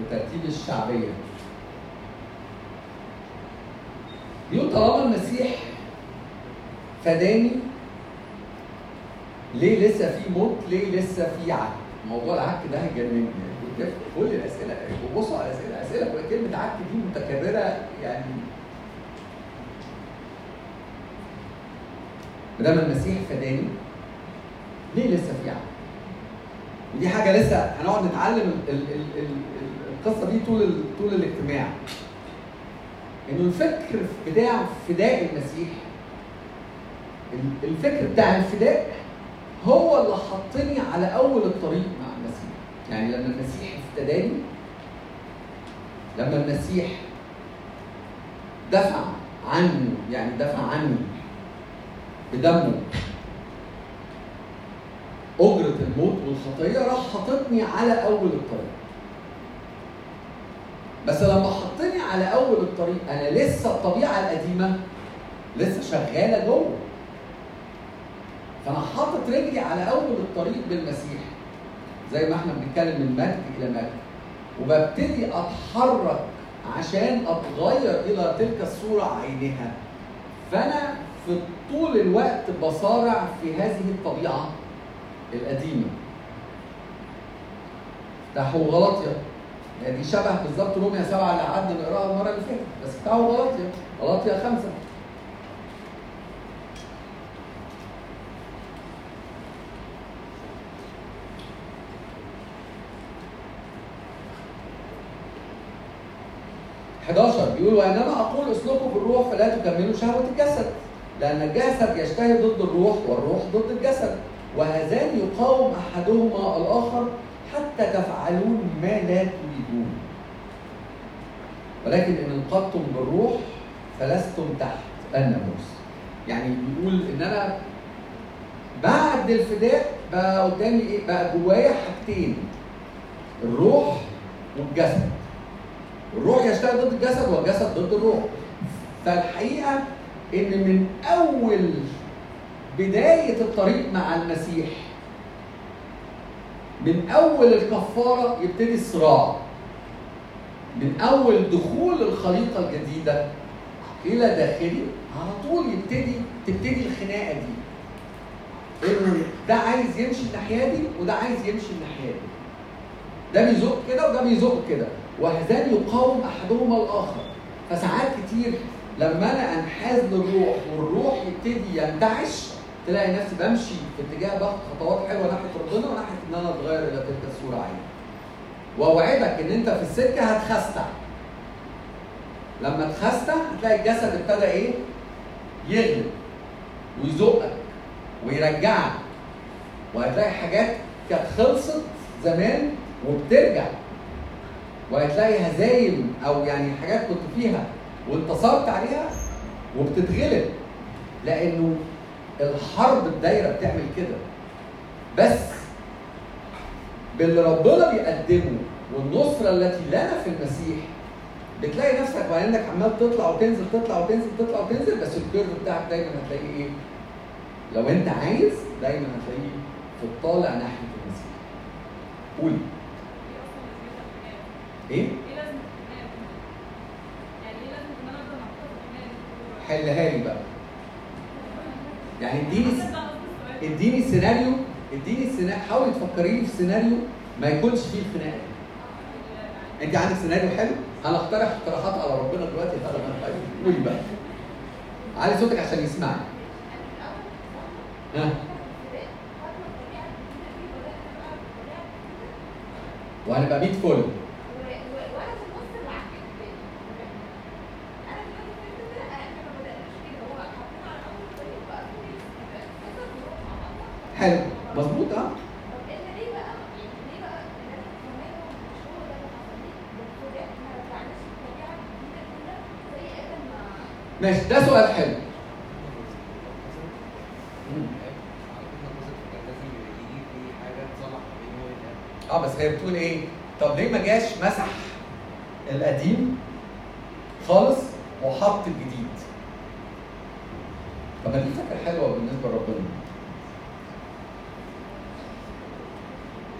بترتيب الشعبية. بيقول طالما المسيح فداني ليه لسه في موت؟ ليه لسه في عك موضوع العك ده هيجنني كل الأسئلة. بصوا على الأسئلة. اسئله كلمة عك دي متكررة يعني ما دام المسيح فداني ليه لسه في عك؟ ودي حاجة لسه هنقعد نتعلم ال- ال- ال- ال- القصة دي طول طول الاجتماع. إنه الفكر بتاع فداء المسيح ال- الفكر بتاع الفداء هو اللي حطني على أول الطريق مع المسيح يعني لما المسيح افتداني لما المسيح دفع عني يعني دفع عني بدمه أجرة الموت والخطية راح حاططني على أول الطريق. بس لما حطني على أول الطريق أنا لسه الطبيعة القديمة لسه شغالة جوه. فأنا حاطط رجلي على أول الطريق بالمسيح. زي ما إحنا بنتكلم من مجد إلى مجد. وببتدي أتحرك عشان أتغير إلى تلك الصورة عينها. فأنا في طول الوقت بصارع في هذه الطبيعة القديمة افتحوا غلطية يعني شبه بالظبط روميا سبعة اللي قعدنا نقراها المرة اللي فاتت بس افتحوا غلطية غلطية خمسة بيقول وإنما أقول اسلكوا بالروح فلا تكملوا شهوة الجسد لأن الجسد يجتهد ضد الروح والروح ضد الجسد. وهذان يقاوم أحدهما الآخر حتى تفعلون ما لا تريدون. ولكن إن انقضتم بالروح فلستم تحت الناموس. يعني بيقول إن أنا بعد الفداء بقى قدامي إيه؟ بقى جوايا حاجتين الروح والجسد. الروح يشتغل ضد الجسد والجسد ضد الروح. فالحقيقة إن من أول بداية الطريق مع المسيح من أول الكفارة يبتدي الصراع من أول دخول الخليقة الجديدة إلى داخلي على طول يبتدي تبتدي الخناقة دي. انه ده عايز يمشي الناحية دي وده عايز يمشي الناحية دي. ده بيزق كده وده بيزق كده. وهذان يقاوم أحدهما الآخر فساعات كتير لما أنا أنحاز للروح والروح يبتدي ينتعش تلاقي نفسي بمشي في اتجاه باخد خطوات حلوة ناحية ربنا وناحية إن أنا أتغير إلى تلك الصورة عيني. وأوعدك إن أنت في السكة هتخستع. لما تخستع هتلاقي الجسد ابتدى إيه؟ يغلب ويزقك ويرجعك وهتلاقي حاجات كانت خلصت زمان وبترجع وهتلاقي هزايم أو يعني حاجات كنت فيها وانتصرت عليها وبتتغلب لأنه الحرب الدايرة بتعمل كده بس باللي ربنا بيقدمه والنصرة التي لنا في المسيح بتلاقي نفسك مع انك عمال تطلع وتنزل تطلع وتنزل تطلع وتنزل بس ال curve بتاعك دايما هتلاقيه إيه؟ لو أنت عايز دايما هتلاقيه في الطالع ناحية المسيح. قولي إيه؟ إيه لازم الخناقه دي؟ يعني إيه لازم ان أنا افضل محطوطه في الخناقه دي؟ حلها لي بقى. يعني اديني. اديني سيناريو اديني سيناريو حاولي تفكري لي في سيناريو ما يكونش فيه الخناقة دي. انت عندك سيناريو حلو؟ أنا اقترح اقتراحات على ربنا دلوقتي هذا ما قولي بقى. علي صوتك عشان يسمعني. ها وهنبقى 100 فل. حلو مظبوط آه طب إحنا ليه بقى يعني ليه بقى اللي إحنا بنعمله مش هو ده اللي حصل ليه؟ بالطبيعة ما رجعناش الطبيعة الجديدة كده زي آدم ما ماشي ده سؤال حلو آه بس هي بتقول إيه؟ طب ليه ما جاش مسح القديم خالص وحط الجديد؟ طب ما دي فكرة حلوة بالنسبة لربنا.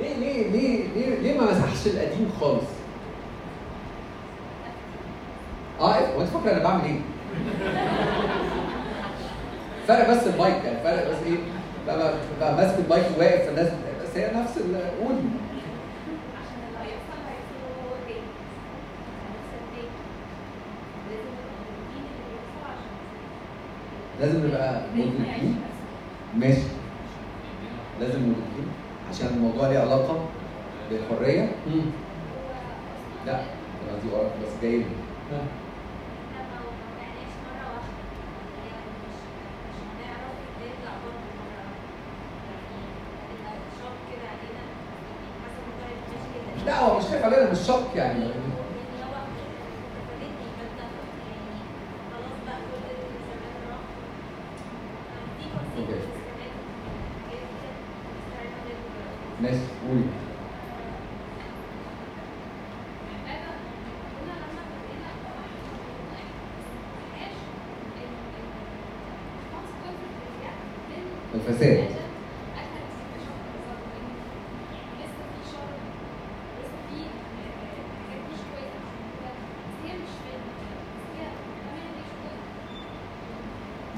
ليه ليه ليه ليه ليه ما مسحش القديم خالص؟ آه إيه؟ هو أنت فاكره أنا بعمل إيه؟ فرق بس المايك يعني فرق بس إيه؟ بقى, بقى ماسك المايك وواقف الناس بس هي نفس تاني لازم نبقى نبقى ماشي لازم مدركين عشان الموضوع ليه علاقة بالحرية. لا أنا دي وراك بس جاي لي. كده لا هو مش خايف علينا مش شك يعني يعني هو فادتني فانت يعني خلاص بقى كل اللي زمان راح في أوكي. consequences كمان حاجات كده مستعدة نرجع ماشي قولي الفساد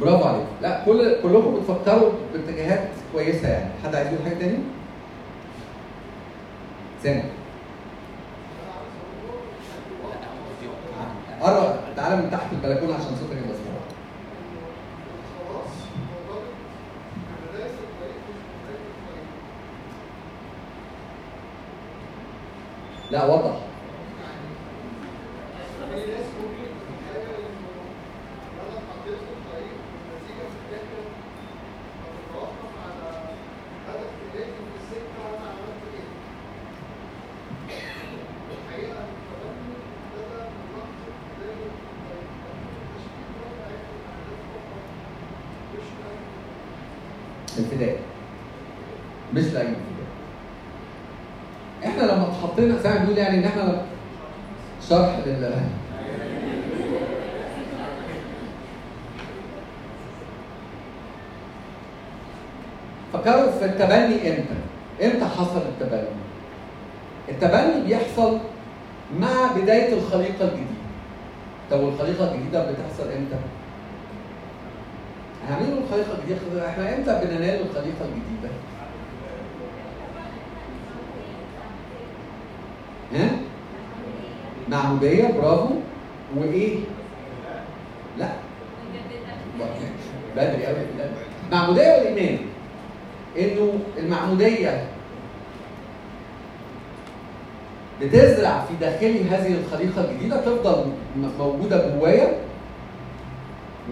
برافو عليك لا كل كلكم بتفكروا باتجاهات كويسه يعني حد عايز يقول حاجة تاني؟ سامع قرب تعالى من تحت البلكونه عشان صوتك يبقى مسموع لا وضح الفداء مش لاي الفداء إحنا لما اتحطينا زي ما بنقول يعني ان إحنا لما- شرح لل فكروا في التبني إمتى؟ إمتى حصل التبني؟ التبني بيحصل مع بداية الخليقة الجديدة. طب والخليقة الجديدة بتحصل إمتى؟ هنعمل الخليقة الجديدة إحنا إمتى بننال الخليقة الجديدة؟ ها؟ معمودية برافو وايه؟ لا بدري قوي معمودية والإيمان إنه المعمودية داخلي هذه الخليقة الجديدة تفضل م- موجودة جوايا؟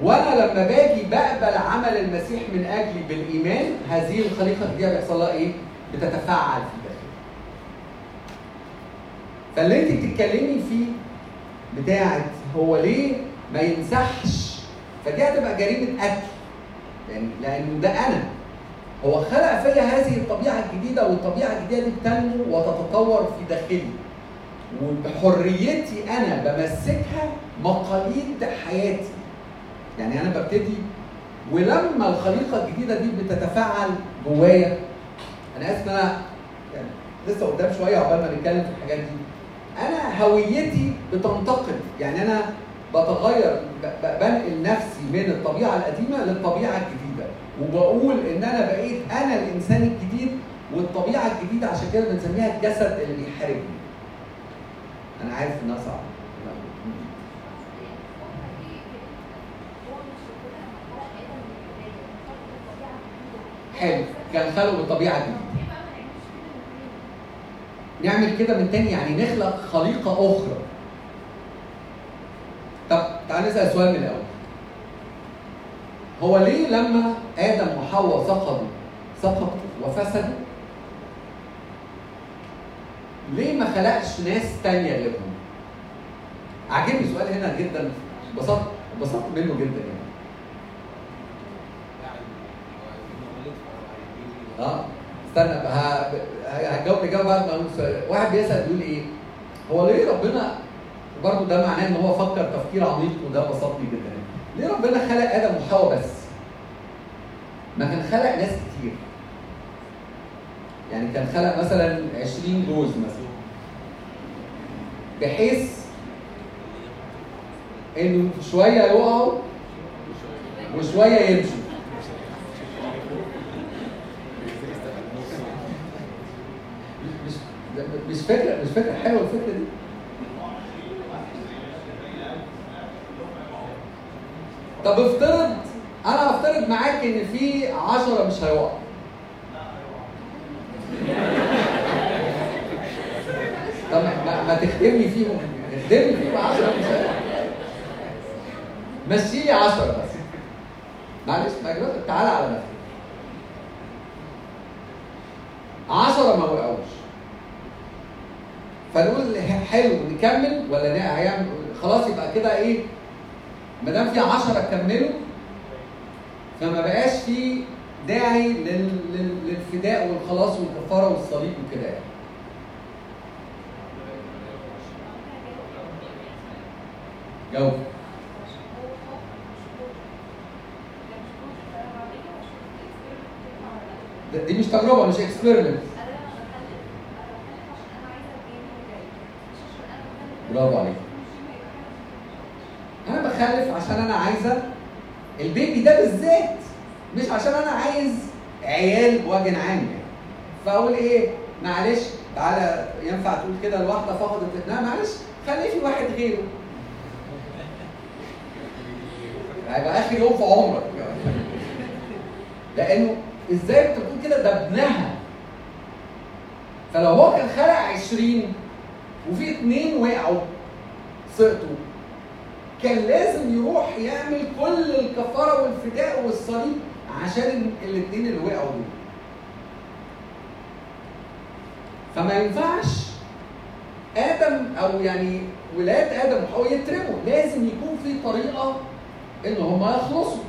وأنا لما باجي بقبل عمل المسيح من أجلي بالإيمان هذه الخليقة الجديدة بيحصل لها إيه؟ بتتفاعل في داخلي. فاللي أنت بتتكلمي فيه بتاعت هو ليه ما يمسحش فدي هتبقى جريمة قتل. يعني لأنه ده أنا. هو خلق فيا هذه الطبيعة الجديدة والطبيعة الجديدة دي بتنمو وتتطور في داخلي. وبحريتي أنا بمسكها مقاليد حياتي. يعني أنا ببتدي ولما الخليقة الجديدة دي بتتفاعل جوايا أنا آسف إن أنا يعني لسه قدام شوية عقبال ما نتكلم في الحاجات دي. أنا هويتي بتنتقل يعني أنا بتغير بنقل نفسي من الطبيعة القديمة للطبيعة الجديدة. وبقول إن أنا بقيت أنا الإنسان الجديد والطبيعة الجديدة عشان كده بنسميها الجسد اللي بيحاربني. أنا عارف إنها صعبة. حلو كان خلقه بالطبيعة الجديده. نعمل كده من تاني يعني نخلق خليقة أخرى. طب تعال نسأل سؤال من الأول. هو ليه لما آدم وحواء سقطوا سقطوا وفسدوا ليه ما خلقش ناس تانية غيرهم؟ عاجبني سؤال هنا جدا. انبسطت؟ انبسطت منه جدا يعني. آه استنى هجاوب اجابه بعد ما أقول سؤال. واحد بيسأل بيقول إيه؟ هو ليه ربنا برضه ده معناه إن هو فكر تفكير عميق وده بسطني جدا. ليه ربنا خلق آدم وحواء بس؟ ما كان خلق ناس كتير. يعني كان خلق مثلا 20 جوز مثلا. بحيث إنه شوية يقعوا وشوية يمشوا. مش فكرة مش فكرة حلوة الفكرة دي. طب افترض أنا أفترض معاك إن في 10 مش هيقعوا. طب ما, ما تخدمني فيهم اخدمني فيهم 10 مش هيقعوا مشي لي 10 بس. معلش ما تعالى على نفسك. 10 ما وقعوش. فنقول حلو نكمل ولا لا هيعمل خلاص يبقى كده إيه؟ ما دام في 10 كملوا فما بقاش في داعي. لل... للفداء والخلاص والكفاره والصليب وكده يعني. جاوب دي مش تجربة مش experiment bravo عليك. أنا بخلف عشان أنا عايزة ال baby ده بالذات. مش عشان أنا عايز عيال بوجه عام يعني. فأقول إيه؟ معلش تعالى ينفع تقول كده الواحده فقدت ابنها؟ معلش خلي في واحد غيره. هيبقى آخر يوم في عمرك. لأنه إزاي انت بتقول كده؟ ده ابنها. فلو هو كان خلق 20 وفي اتنين وقعوا سقطوا كان لازم يروح يعمل كل الكفارة والفداء والصليب عشان الاثنين اللي وقعوا دول. فما ينفعش آدم أو يعني ولاد آدم وحواء يترموا. لازم يكون في طريقة إن هم يخلصوا.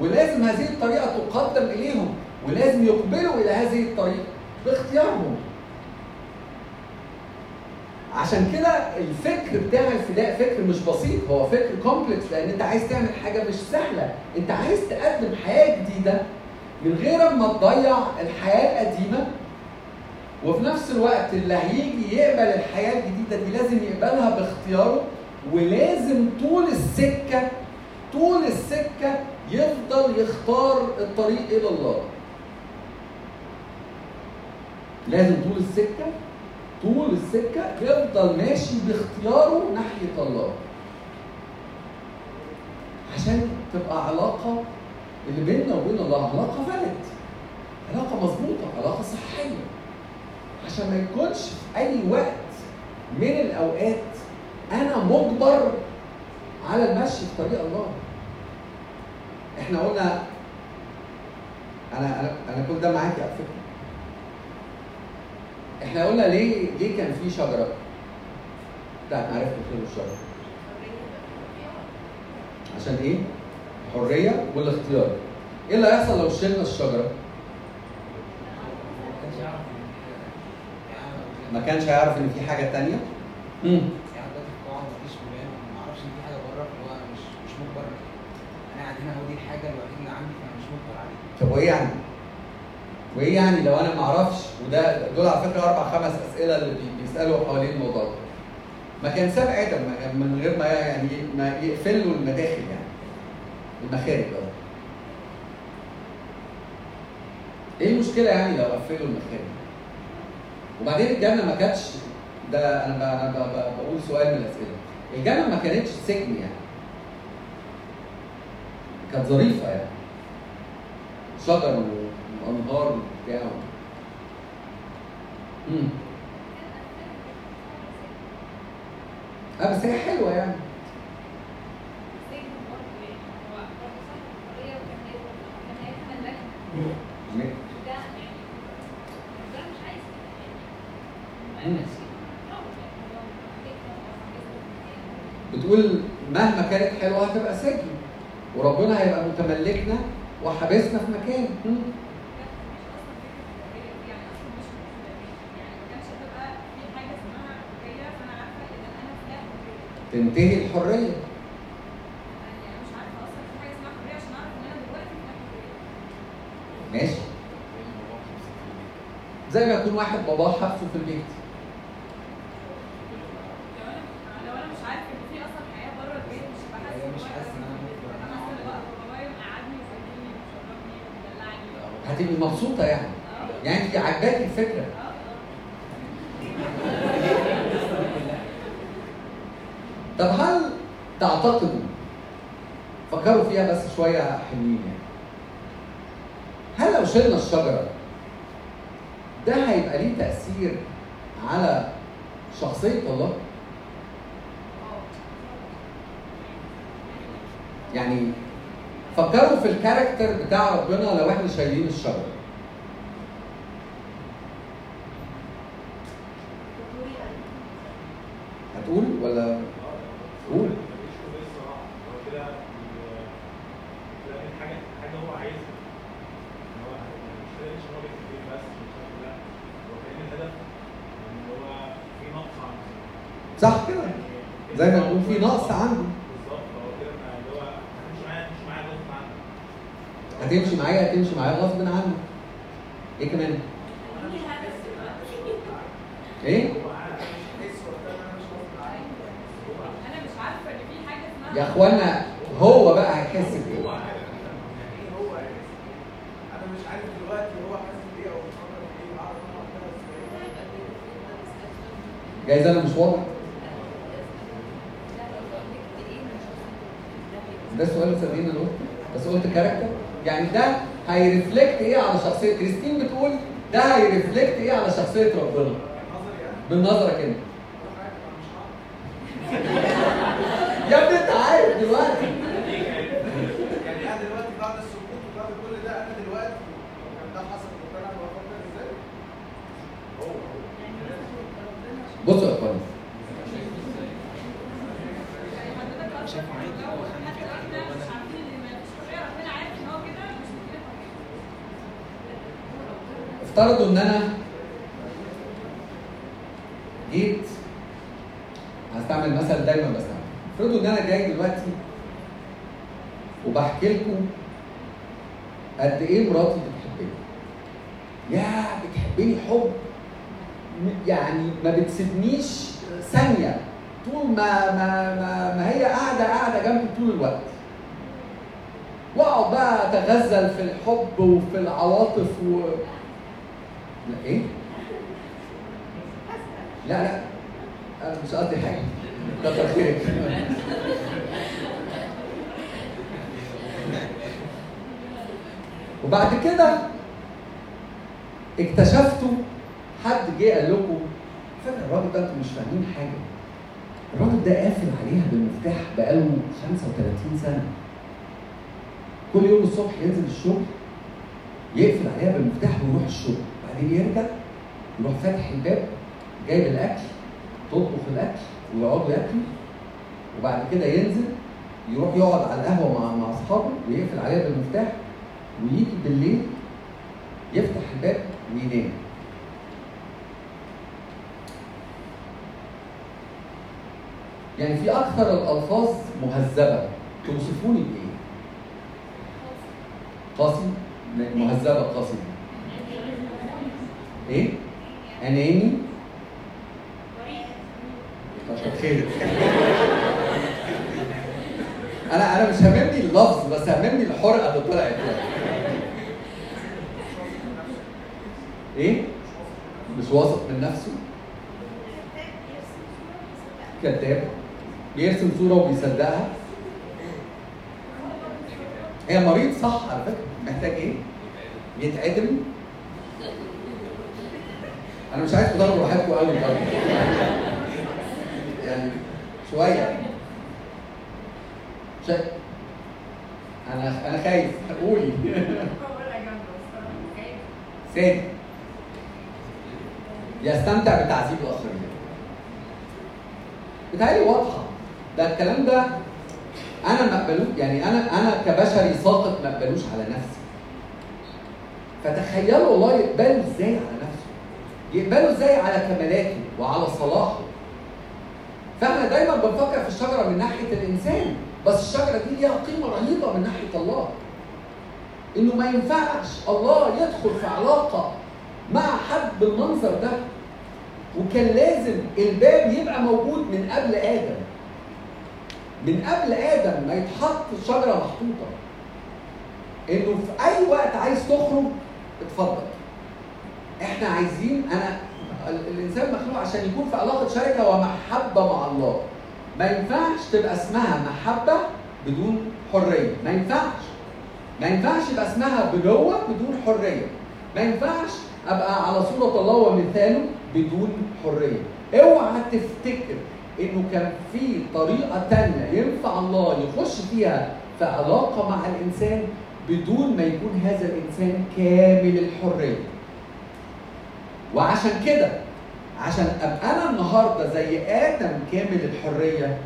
ولازم هذه الطريقة تقدم إليهم. ولازم يقبلوا إلى هذه الطريقة باختيارهم. عشان كده الفكر بتاع الفداء فكر مش بسيط هو فكر كومبلكس لأن أنت عايز تعمل حاجة مش سهلة. أنت عايز تقدم حياة جديدة من غير ما تضيع الحياة القديمة. وفي نفس الوقت اللي هيجي يقبل الحياة الجديدة دي لازم يقبلها باختياره ولازم طول السكة طول السكة يفضل يختار الطريق إلى الله. لازم طول السكة طول السكة يفضل ماشي باختياره ناحية الله. عشان تبقى علاقة اللي بيننا وبين الله علاقة فالid علاقة مظبوطة علاقة صحية. عشان ما يكونش في أي وقت من الأوقات أنا مجبر على المشي في طريق الله. إحنا قلنا أنا أنا أنا كل ده معاكي على فكرة. إحنا قلنا ليه ليه كان في شجرة؟ بتاعت معرفه الخير والشر عشان إيه؟ الحريه والاختيار إيه اللي هيحصل لو شلنا الشجرة؟ ما كانش هيعرف ان في حاجة تانية؟ امم يعني دلوقتي في قاعه مفيش فلان ما أعرفش ان في حاجة بره اللي هو أنا مش مش مجبر أنا قاعد هنا هو دي الحاجة الوحيده اللي عندي فانا مش مجبر عليها طب وايه يعني؟ وايه يعني لو أنا ما أعرفش وده دول على فكرة أربع خمس أسئلة اللي بي- بيسألوا حوالين الموضوع ده. ما كان ساب آدم من غير ما يعني ما يقفل له المداخل يعني. المخارج قصدي إيه المشكلة يعني لو قفلوا المخارج؟ وبعدين الجنه ما كانتش ده أنا بقول سؤال من الأسئلة. الجنه ما كانتش سجن يعني. كانت ظريفة يعني. شجر وانهار وبتاع امم آه بس هي حلوة يعني سجن برضه يعني هو برضه صح الحرية وكان لازم كان هيكمل لك م- بتقول مهما كانت حلوة هتبقى سجن وربنا هيبقى متملكنا وحابسنا في مكان مم. تنتهي الحريه ماشي زي ما يكون واحد باباه جيت هستعمل مثل دايما بستعمل افترضوا إن أنا جاي دلوقتي وبحكي لكم قد إيه مراتي بتحبني. يا بتحبني حب يعني ما بتسيبنيش ثانية طول ما ما ما, ما هي قاعدة قاعدة جنبي طول الوقت. واقعد بقى أتغزل في الحب وفي العواطف و لا إيه؟ لا لا. أنا مش قصدي حاجة كتر خيرك وبعد كده اكتشفتوا حد جه قال لكم فاكر الراجل ده أنتوا مش فاهمين حاجة. الراجل ده قافل عليها بالمفتاح بقاله 35 سنة. كل يوم الصبح ينزل الشغل يقفل عليها بالمفتاح ويروح الشغل. بعدين يرجع يروح فاتح الباب جايب الأكل تطبخ الأكل ويقعدوا ياكلوا وبعد كده ينزل يروح يقعد على القهوة مع مع أصحابه ويقفل عليها بالمفتاح ويجي بالليل يفتح الباب وينام. يعني في أكثر الألفاظ مهذبة. توصفوني بإيه؟ قاسي. مهذبة قاسي. إيه؟ أناني. خيرك أنا أنا مش هاممني اللفظ بس هاممني الحرقه اللي طلعت يعني. إيه؟ مش واثق من نفسه؟ كذاب. بيرسم صورة وبيصدقها. هي مريض صح؟ على فكرة. محتاج إيه؟ يتعدم. أنا مش عايز تضربوا راحتكم قوي برضه يعني شوية. شيء أنا أنا خايف. قولي. سادي يستمتع بتعذيب الآخرين. بتهيألي واضحة. ده الكلام ده أنا ما اقبلوش يعني أنا أنا كبشري ساقط ما اقبلوش على نفسي. فتخيلوا الله يقبله إزاي على نفسه؟ يقبله إزاي على كمالاته وعلى صلاحه؟ فاحنا دايما بنفكر في الشجرة من ناحية الإنسان بس الشجرة دي ليها قيمة رهيبة من ناحية الله. إنه ما ينفعش الله يدخل في علاقة مع حد بالمنظر ده وكان لازم الباب يبقى موجود من قبل آدم. من قبل آدم ما يتحط الشجره محطوطة. إنه في أي وقت عايز تخرج اتفضل. إحنا عايزين أنا الإنسان مخلوق عشان يكون في علاقة شركة ومحبة مع الله. ما ينفعش تبقى اسمها محبة بدون حرية. ما ينفعش. ما ينفعش يبقى اسمها بنوه بدون حرية. ما ينفعش أبقى على صورة الله ومثاله بدون حرية. اوعى تفتكر إنه كان في طريقة تانية ينفع الله يخش فيها في علاقة مع الإنسان بدون ما يكون هذا الإنسان كامل الحرية. وعشان كده عشان أبقى أنا النهارده زي آدم كامل الحرية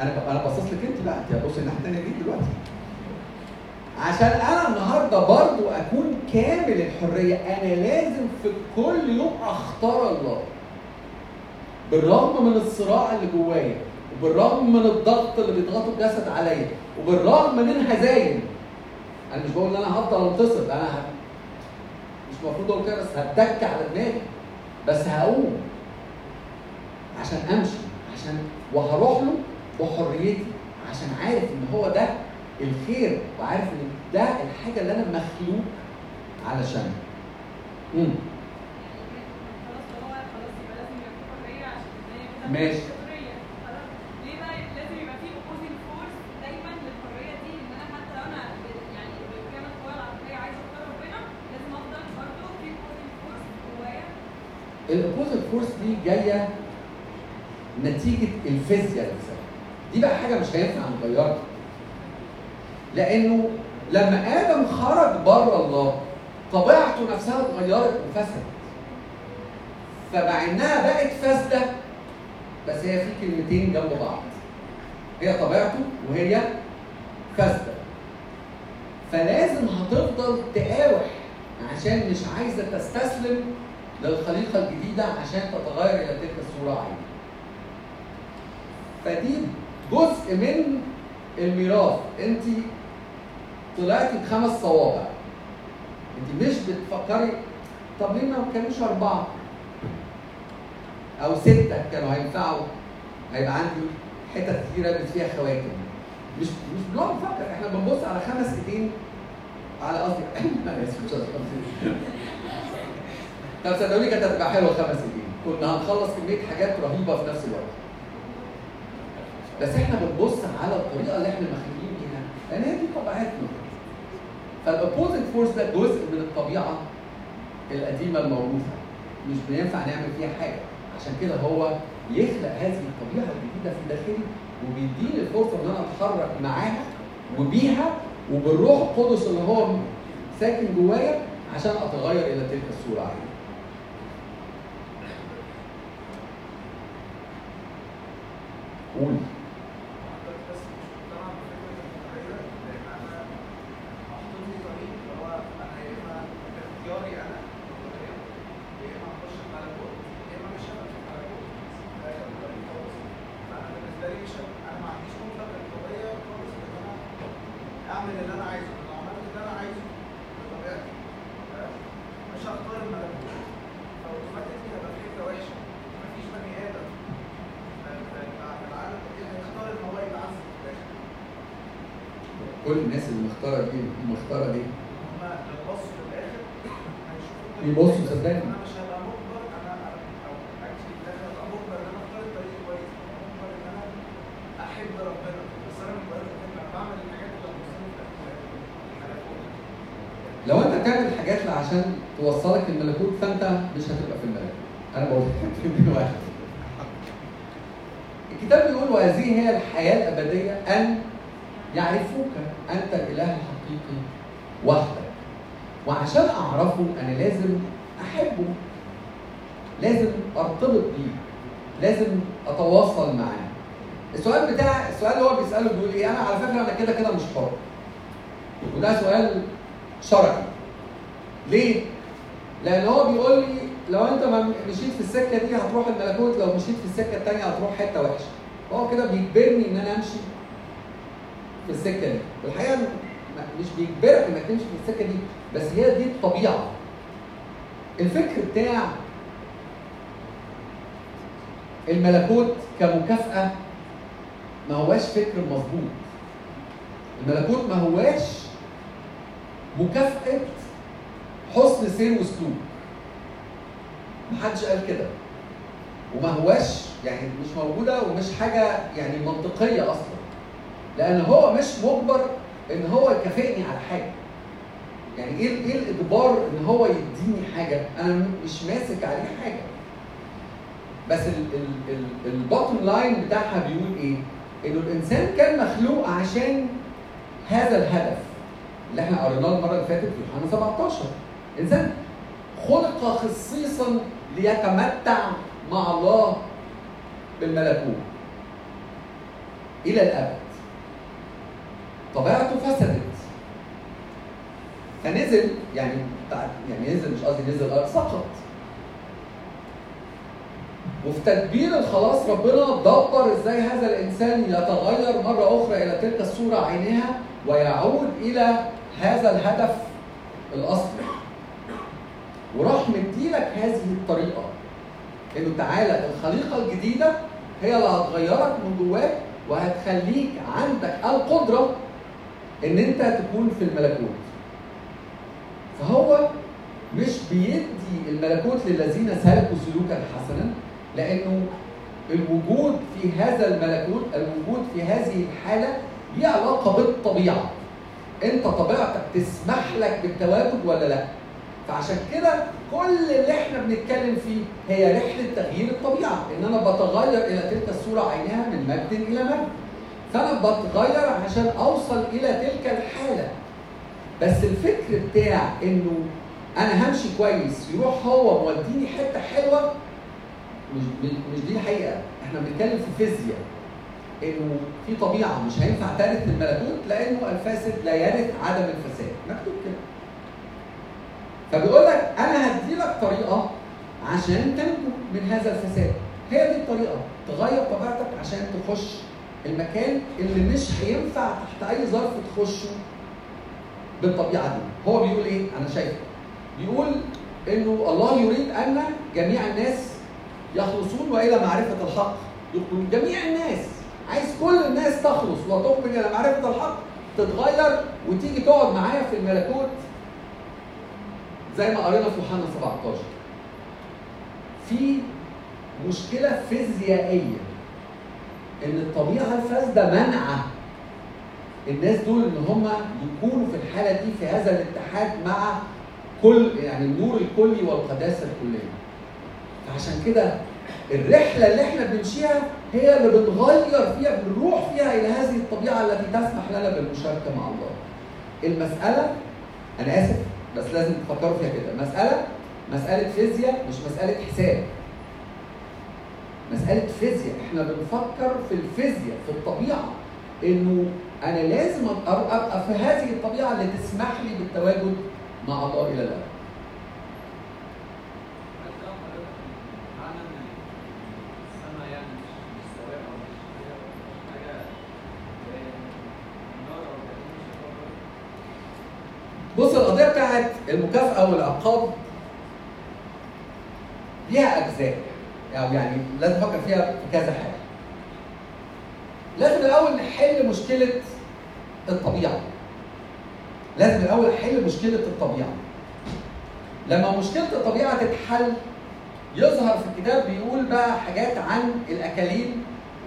أنا أنا باصص لك أنت بقى أنت بص الناحيه الثانية دي دلوقتي عشان أنا النهارده برضو أكون كامل الحرية أنا لازم في كل يوم أختار الله بالرغم من الصراع اللي جوايا وبالرغم من الضغط اللي بيضغطه الجسد عليا وبالرغم من الهزايم أنا مش بقول إن أنا هفضل أنتصر أنا. مش المفروض أقول كده بس هتك على دماغي. بس هقوم عشان أمشي عشان وهروح له بحريتي عشان عارف إن هو ده الخير وعارف إن ده الحاجة اللي أنا مخلوق علشانها. امم خلاص هو خلاص يبقى لازم يبقى في حريه عشان هي كده ماشي. مفيش حريه خلاص ليه بقى لازم يبقى في opposing force دايما للحريه دي ان أنا حتى لو أنا ب- يعني بكامل القوى العقليه عايزه اختار ربنا لازم افضل برضه في opposing force جوايا ال opposite force دي جاية نتيجة الفيزياء نفسها. دي بقى حاجة مش هينفع نغيرها. لأنه لما آدم خرج بره الله طبيعته نفسها اتغيرت وفسدت. فمع إنها بقت فاسدة بس هي في كلمتين جنب بعض. هي طبيعته وهي فاسدة. فلازم هتفضل تقاوح عشان مش عايزة تستسلم للخليقه الجديدة عشان تتغير إلى تلك الصورة عينها فدي جزء من الميراث. انت طلعتي بخمس صوابع. انت مش بتفكري طب ليه ما كانوش أربعة؟ أو ستة كانوا هينفعوا. هيبقى عندي حتت كتير البس فيها خواتم. مش مش بنقعد نفكر إحنا بنبص على خمس ايدين. على قصدي أنا اسف مش قصدي خمس ايدين طب صدقوني كانت هتبقى حلوة خمس ايدين كنا هنخلص كمية حاجات رهيبة في نفس الوقت. بس إحنا بنبص على الطريقة اللي إحنا مخلوقين بيها لأن هي دي طبيعتنا. فال opposite force ده جزء من الطبيعة القديمة الموروثة. مش بينفع نعمل فيها حاجة. عشان كده هو يخلق هذه الطبيعة الجديدة في داخلي وبيديني الفرصة إن أنا أتحرك معاها وبيها وبالروح القدس اللي هو ساكن جوايا عشان أتغير إلى تلك الصورة. عليه. قول بس مش مقتنع بفكره الحريه لأن أنا محطوط لي طريق اللي هو أنا يا اما باختياري أنا حرية، يا اما اخش الملكوت يا اما مش هبقى في الملكوت ده كان طريق خالص فانا بالنسبة لي مش هبقى- أنا ما عنديش مطلق الحريه خالص ان أنا اعمل اللي أنا عايزه لو عملت اللي أنا عايزه بطبيعتي فاهم؟ مش هختار الملكوت فاوتوماتيكلي هبقى فكره وحشه مفيش بني آدم العالم هيختار ان هو يبقى عزيز في الآخر كل الناس اللي مختاره دي مختاره دي هما لو بصوا في الآخر هيشوفوا يبصوا صدقني. أنا مش هبقى مجبر أنا أو اكشلي في الآخر هبقى مجبر ان أنا اختار الطريق كويس هبقى مجبر ان أنا احب ربنا بس أنا مش بقول أنا بعمل الحاجات اللي هتوصلني في الآخر الملكوت لو انت بتعمل حاجات عشان توصلك الملكوت فانت مش هتبقى في الملكوت أنا بقول لك دلوقتي الكتاب بيقول وهذه هي الحياة الابديه ان يعرفوك انت الاله الحقيقي وحدك وعشان اعرفه أنا لازم احبه لازم ارتبط بيه لازم اتواصل معاه السؤال بتاع السؤال اللي هو بيساله بيقول إيه أنا على فكره أنا كده كده مش حر وده سؤال شرعي ليه؟ لأن هو بيقول لي لو انت ما مشيت في السكه دي هتروح الملكوت لو مشيت في السكة الثانية هتروح حتة وحشة. هو كده بيجبرني إن أنا أمشي في السكة دي. والحقيقة م- مش بيجبرك إنك تمشي في السكة دي بس هي دي الطبيعة. الفكر بتاع الملكوت كمكافأة ما هواش فكر مظبوط. الملكوت ما هواش مكافأة حسن سير وسلوك. محدش قال كده. وما هواش يعني مش موجودة ومش حاجة يعني منطقية أصلا. لأن هو مش مجبر إن هو يكافئني على حاجة. يعني إيه إيه الإجبار إن هو يديني حاجة؟ أنا مش ماسك عليه حاجة. بس ال bottom line بتاعها بيقول إيه؟ إنه الإنسان كان مخلوق عشان هذا الهدف اللي إحنا قريناه المرة اللي فاتت في يوحنا 17 إنسان خلق خصيصا ليتمتع مع الله بالملكوت إلى الأبد. طبيعته فسدت. فنزل يعني يعني نزل مش قصدي نزل الأرض سقط. وفي تدبير الخلاص ربنا دبر إزاي هذا الإنسان يتغير مرة أخرى إلى تلك الصورة عينها ويعود إلى هذا الهدف الأصلي. وراح مديلك هذه الطريقة. انه تعالى الخليقة الجديدة هي اللي هتغيرك من جواك وهتخليك عندك القدرة إن أنت تكون في الملكوت. فهو مش بيدي الملكوت للذين سلكوا سلوكا حسنا لأنه الوجود في هذا الملكوت الوجود في هذه الحالة ليه علاقة بالطبيعة. أنت طبيعتك تسمح لك بالتواجد ولا لا؟ فعشان كده كل اللي إحنا بنتكلم فيه هي رحلة تغيير الطبيعة ان أنا بتغير إلى تلك الصورة عينها من مجد إلى مجد. فأنا بتغير عشان أوصل إلى تلك الحالة. بس الفكر بتاع إنه أنا همشي كويس يروح هو موديني حتة حلوة مش مش دي الحقيقة. إحنا بنتكلم في فيزياء. إنه في طبيعة مش هينفع ترث الملكوت لأنه الفاسد لا يرث عدم الفساد. مكتوب كده. فبيقول لك أنا هدي لك طريقة عشان تنجو من هذا الفساد. هي دي الطريقة تغير طبيعتك عشان تخش المكان اللي مش هينفع تحت أي ظرف تخشه بالطبيعة دي. هو بيقول إيه؟ أنا شايف بيقول إنه الله يريد أن جميع الناس يخلصون وإلى معرفة الحق. يقبلون جميع الناس عايز كل الناس تخلص وتقبل إلى معرفة الحق تتغير وتيجي تقعد معايا في الملكوت. زي ما قرينا في يوحنا 17 في مشكلة فيزيائية إن الطبيعة الفاسدة منعة الناس دول إن هم يكونوا في الحالة دي في هذا الاتحاد مع كل يعني النور الكلي والقداسة الكلية. فعشان كده الرحلة اللي إحنا بنمشيها هي اللي بنغير فيها بنروح فيها إلى هذه الطبيعة التي تسمح لنا بالمشاركة مع الله. المسألة أنا آسف بس لازم تفكروا فيها كده، مسألة مسألة فيزياء مش مسألة حساب. مسألة فيزياء، إحنا بنفكر في الفيزياء في الطبيعة إنه أنا لازم أبقى في هذه الطبيعة اللي تسمح لي بالتواجد مع الله إلى الأبد. بتاعت المكافأة والعقاب ليها أجزاء أو يعني لازم نفكر فيها في كذا حاجة. لازم الأول نحل مشكلة الطبيعة. لازم الأول احل مشكلة الطبيعة. لما مشكلة الطبيعة تتحل يظهر في الكتاب بيقول بقى حاجات عن الاكاليل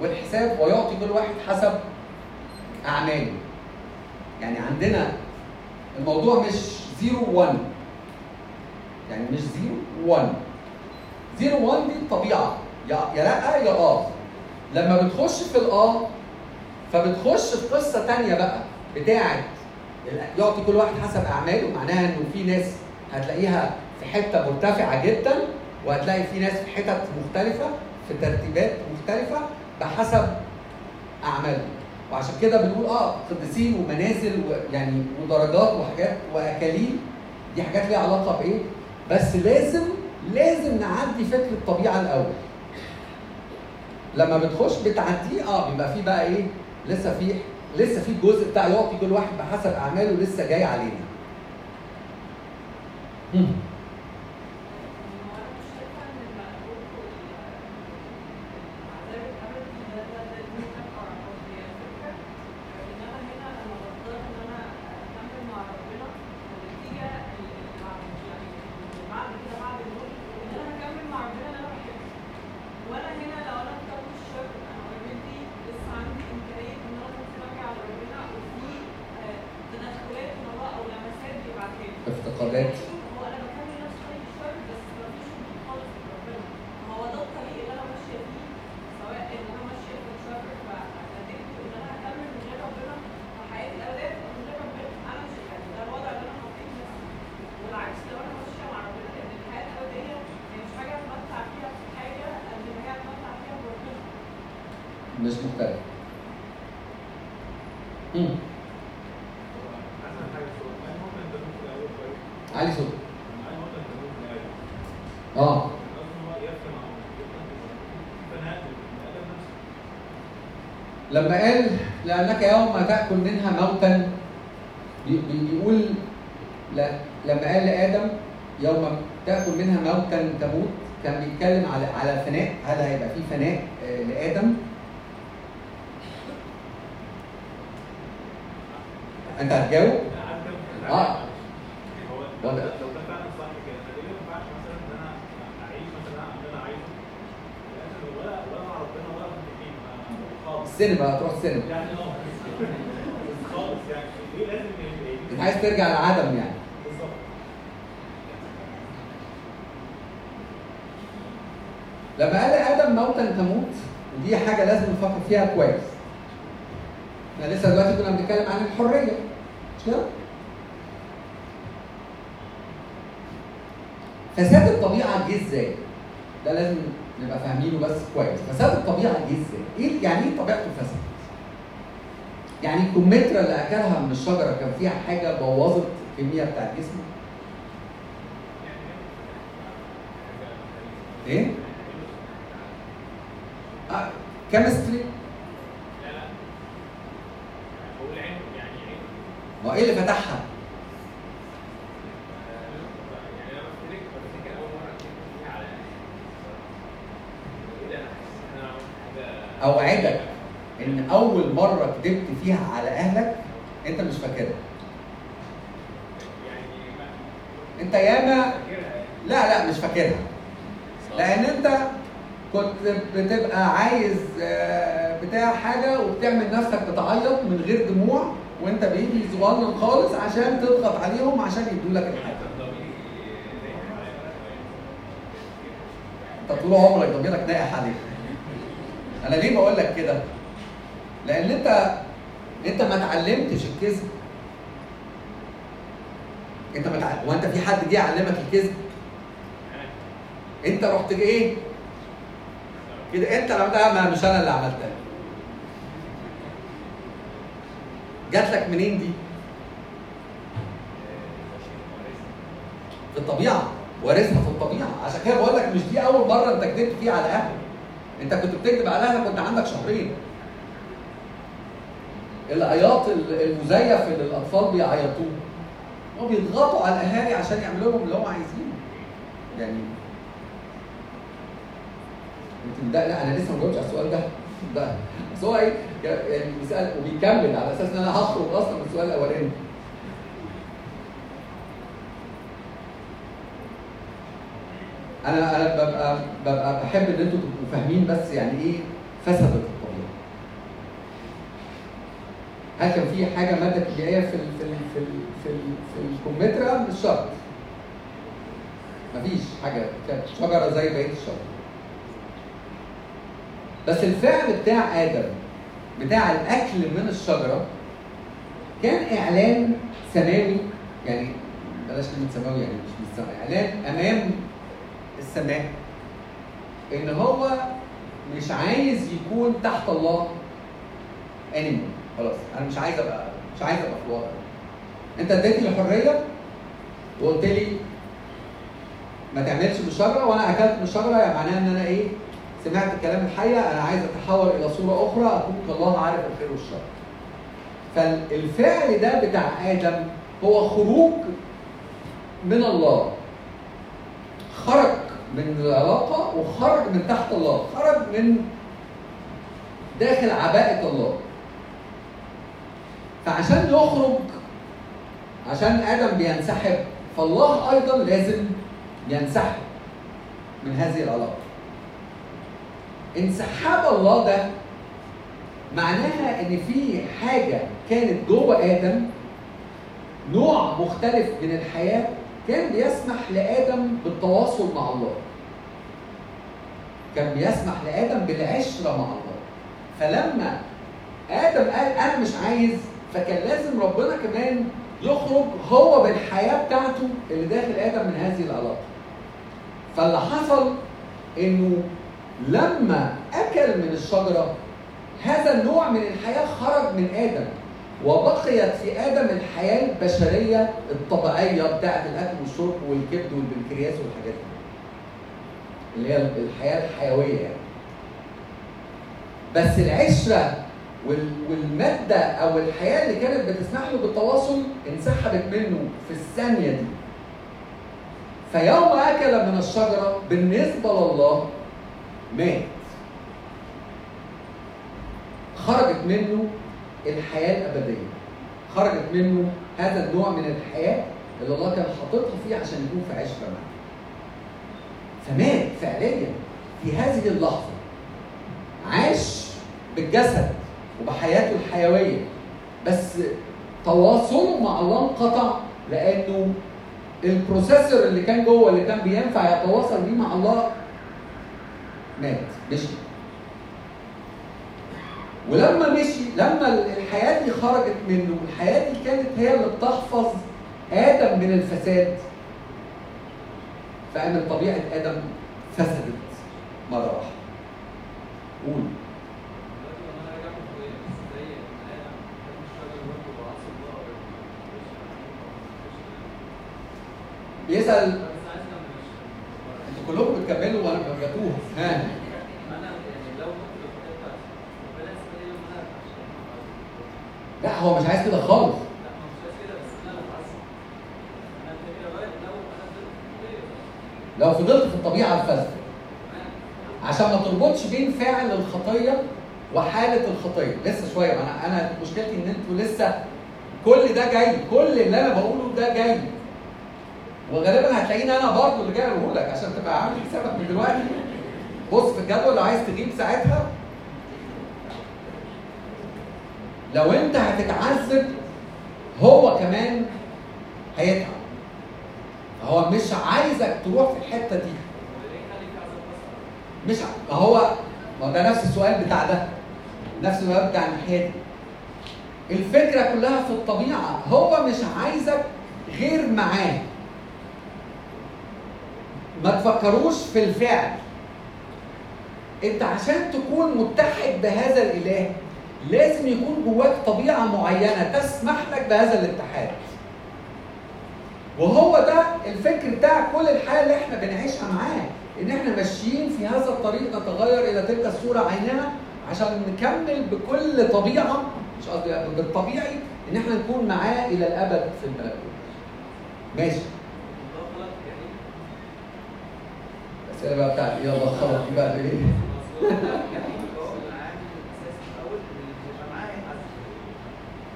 والحساب ويعطي كل واحد حسب أعماله. يعني عندنا الموضوع مش zero 1 يعني مش zero 1 زيرو 1 دي الطبيعة. يا لأ يا آه. لما بتخش في الاه فبتخش في قصة تانية بقى بتاعه يعطي كل واحد حسب أعماله. معناها إنه في ناس هتلاقيها في حتة مرتفعة جدا وهتلاقي في ناس في حتت مختلفة في ترتيبات مختلفة بحسب اعمالهم وعشان كده بنقول آه قديسين ومنازل ويعني ودرجات وحاجات واكاليل دي حاجات ليها علاقة بإيه؟ بس لازم لازم نعدي فكر الطبيعة الأول. لما بتخش بتعديه آه بيبقى في بقى إيه؟ لسه في لسه في الجزء بتاع يعطي كل واحد بحسب أعماله لسه جاي علينا. هم. وأنا هنا لو أنا اخترت الشر أنا اوريدي لسه عندي امكانيه ان أنا ممكن ارجع لربنا وفي آه، تدخلات من الله أو لمسات بيبعتها لي افتقادات هو أنا بكمل نفس طريق الشر بس مفيش وجود خالص من ربنا هو ده الطريق اللي أنا ماشيه فيه سواء ان أنا ماشيه في الشر فهدفت ان أنا هكمل من غير ربنا فحياتي الاولاد تبقى من غير ربنا أنا مش يعني ده الوضع اللي أنا حطيت نفسي والعكس لو أنا ماشيه مع ربنا لأن الحياة الابديه هي مش حاجة اتمتع فيها في حاجة قد ما هي اتمتع فيها بربنا مش مختلف. هم. مثلا حاجة صوت أنا ممكن تكون في الأول كويس علي صوت أنا ممكن تكون في الأول آه أصلا هو يفهم عن فنادق الادب نفسه لما لأنك يوم تأكل منها موتا بي- بي- بيقول لا لما قال لآدم يوم تأكل منها موتا تموت كان بيتكلم على على فناء هل هيبقى في فناء آه، لآدم؟ أنت هتجاوب؟ عارف آه. هو ولا- لو لو ده فعلا صح كده فليه ما ينفعش مثلا ان أنا اعيش مثلا اللي أنا عايزه لكن ولا ولا مع ربنا ولا في الدين خالص السينما هتروح السينما يعني آه خالص يعني ليه لازم يبقى أنت عايز ترجع لعدم يعني بالظبط لما قال آدم موتا تموت ودي حاجة لازم نفكر فيها كويس إحنا لسه دلوقتي كنا بنتكلم عن الحرية مش كده؟ فساد الطبيعة جه إزاي؟ ده لازم نبقى فاهمينه بس كويس فساد الطبيعة جه إزاي؟ إيه يعني إيه طبيعته فسد؟ يعني الكمثرى اللي أكلها من الشجرة كان فيها حاجة بوظت الكمية بتاعت جسمه؟ إيه؟ كيمستري لا لا هو العين يعني عين ما إيه اللي فتحها؟ اوعدك ان اول مرة كدبت فيها على اهلك انت مش فاكرها. يعني انت ياما لا لا مش فاكرها. كنت بتبقى عايز آه، بتاع حاجة وبتعمل نفسك بتعيط من غير دموع وانت بيبي صغنن خالص عشان تضغط عليهم عشان يدوا لك الحاجة. انت طول عمرك ضميرك ناقح عليك أنا ليه بقول لك كده؟ لأن أنت أنت ما اتعلمتش الكذب. أنت ما تع... وأنت في حد جه يعلمك الكذب. أنت رحت إيه؟ كده أنت اللي عملتها مش أنا اللي عملتها جات لك منين دي؟ في الطبيعة. وارثها في الطبيعة. عشان كده بقول لك مش دي أول مرة أنت كذبت فيها على أهلك. أنت كنت بتكذب على أهلك وأنت عندك شهرين. العياط المزيف اللي الأطفال بيعيطوه. هم بيضغطوا على الأهالي عشان يعملوا لهم اللي هم عايزينه. يعني ده لا أنا لسه ما جاوبتش على السؤال ده. ده. بس هو إيه؟ يعني بيسأل وبيكمل على أساس إن أنا هخرج أصلا من السؤال الأولاني. أنا أنا ببقى ببقى بحب إن أنتوا تبقوا فاهمين بس يعني إيه فسدت الطبيعه هل كان في حاجة مادة كيميائية في ال في ال في ال في, ال في الكمثرى مش شرط. مفيش حاجة. كانت شجرة زي بقية الشجر. بس الفعل بتاع آدم بتاع الأكل من الشجرة كان إعلان سماوي يعني بلاش كلمة سماوي يعني مش من إعلان أمام السماء إن هو مش عايز يكون تحت الله انيمال خلاص أنا مش عايز أبقى مش عايز أبقى في الوضع. أنت اديتني الحرية وقلت لي ما تعملش بالشجره وأنا أكلت من الشجره يعني معناها إن أنا إيه سمعت الكلام الحيه أنا عايز أتحول إلى صورة أخرى أكون كالله عارف الخير والشر. فالفعل ده بتاع آدم هو خروج من الله. خرج من العلاقة وخرج من تحت الله. خرج من داخل عباءة الله. فعشان يخرج عشان آدم بينسحب فالله أيضا لازم ينسحب من هذه العلاقة. انسحاب الله ده معناها إن في حاجة كانت جوه آدم نوع مختلف من الحياة كان بيسمح لآدم بالتواصل مع الله. كان بيسمح لآدم بالعشرة مع الله. فلما آدم قال أنا مش عايز فكان لازم ربنا كمان يخرج هو بالحياة بتاعته اللي داخل آدم من هذه العلاقة. فاللي حصل إنه لما أكل من الشجرة هذا النوع من الحياة خرج من آدم وبقيت في آدم الحياة البشرية الطبيعية بتاعت الأكل والشرب والكبد والبنكرياس والحاجات دي. اللي هي الحياة الحيوية يعني. بس العشرة وال- والمادة أو الحياة اللي كانت بتسمح له بالتواصل انسحبت منه في الثانية دي. فيوم أكل من الشجرة بالنسبة لله مات. خرجت منه الحياة الأبدية. خرجت منه هذا النوع من الحياة اللي الله كان حاططها فيه عشان يكون في عشره معاه فمات فعليا في هذه اللحظة. عاش بالجسد وبحياته الحيوية. بس تواصله مع الله انقطع لأنه البروسيسور اللي كان جوه اللي كان بينفع يتواصل بيه مع الله مات. مشي. ولما مشي لما الحياة دي خرجت منه الحياة دي كانت هي اللي بتحفظ آدم من الفساد. فقام طبيعه آدم فسدت مرة واحدة. قول. بيسأل أنتوا كلكم بتكملوا وأنا بتوه ها. لا هو مش عايز كده خالص. لو فضلت في الطبيعة الفاسده عشان ما تربطش بين فعل الخطية وحالة الخطية. لسه شوية أنا أنا مشكلتي إن أنتوا لسه كل ده جاي كل اللي أنا بقوله ده جاي. وغالبا هتلاقيني أنا برضه اللي جاي أقوله لك عشان تبقى عامل حسابك من دلوقتي. بص في الجدول لو عايز تغيب ساعتها لو أنت هتتعذب هو كمان هيتعب. هو مش عايزك تروح في الحتة دي. مش ما هو ما ده نفس السؤال بتاع ده. نفس السؤال بتاع الناحية دي. الفكرة كلها في الطبيعة. هو مش عايزك غير معاه. ما تفكروش في الفعل. انت عشان تكون متحد بهذا الإله لازم يكون جواك طبيعة معينة تسمح لك بهذا الاتحاد. وهو ده الفكر بتاع كل الحياة اللي إحنا بنعيشها معاه ان إحنا ماشيين في هذا الطريق نتغير إلى تلك الصورة عينها عشان نكمل بكل طبيعة مش قصدي بالطبيعي إن إحنا نكون معاه إلى الأبد في الملكوت ماشي الاسئله يلا إيه؟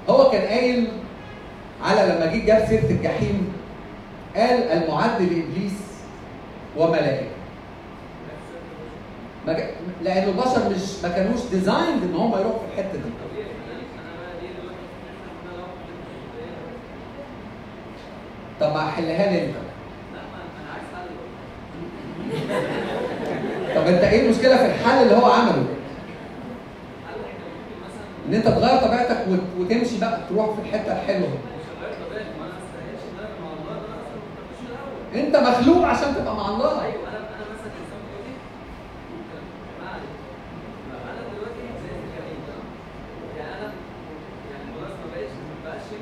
هو كان قايل على لما جه جاب سيرة الجحيم قال المعد لإبليس وملائكة. لأن البشر مش ما كانوش ديزايند إن هم يروحوا في الحتة دي. طب ما أحلها لي أنت. طب انت إيه المشكلة في الحل اللي هو عمله؟ ان انت تغير طبيعتك وت- وتمشي بقى تروح في الحتة الحلوة. انت مخلوق عشان تبقى مع الله.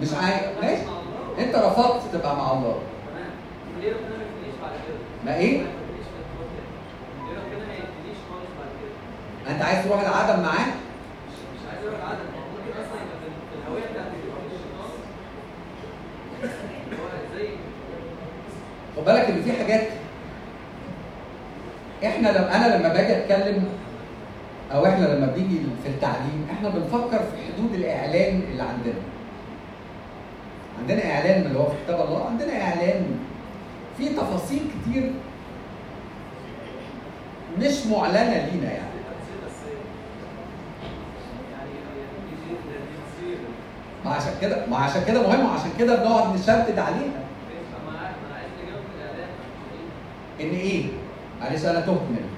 مش عايز ماشي. انت رفضت تبقى مع الله؟ ما إيه؟ ما يبتليش في الخطوة دي. ليه ربنا ما يبتليش خالص بعد كده؟ انت عايز تروح العدم معاه مش عايز أروح عدم هو ممكن أصلا خد بالك ان في حاجات إحنا لما أنا لما باجي اتكلم أو إحنا لما بنيجي في التعليم إحنا بنفكر في حدود الاعلان اللي عندنا. عندنا اعلان اللي هو في كتاب الله عندنا اعلان في تفاصيل كتير مش معلنة لينا يعني. ما عشان كده ما عشان كده مهم وعشان كده بنقعد نشدد عليها إن إيه؟ معلش أنا تهت منك.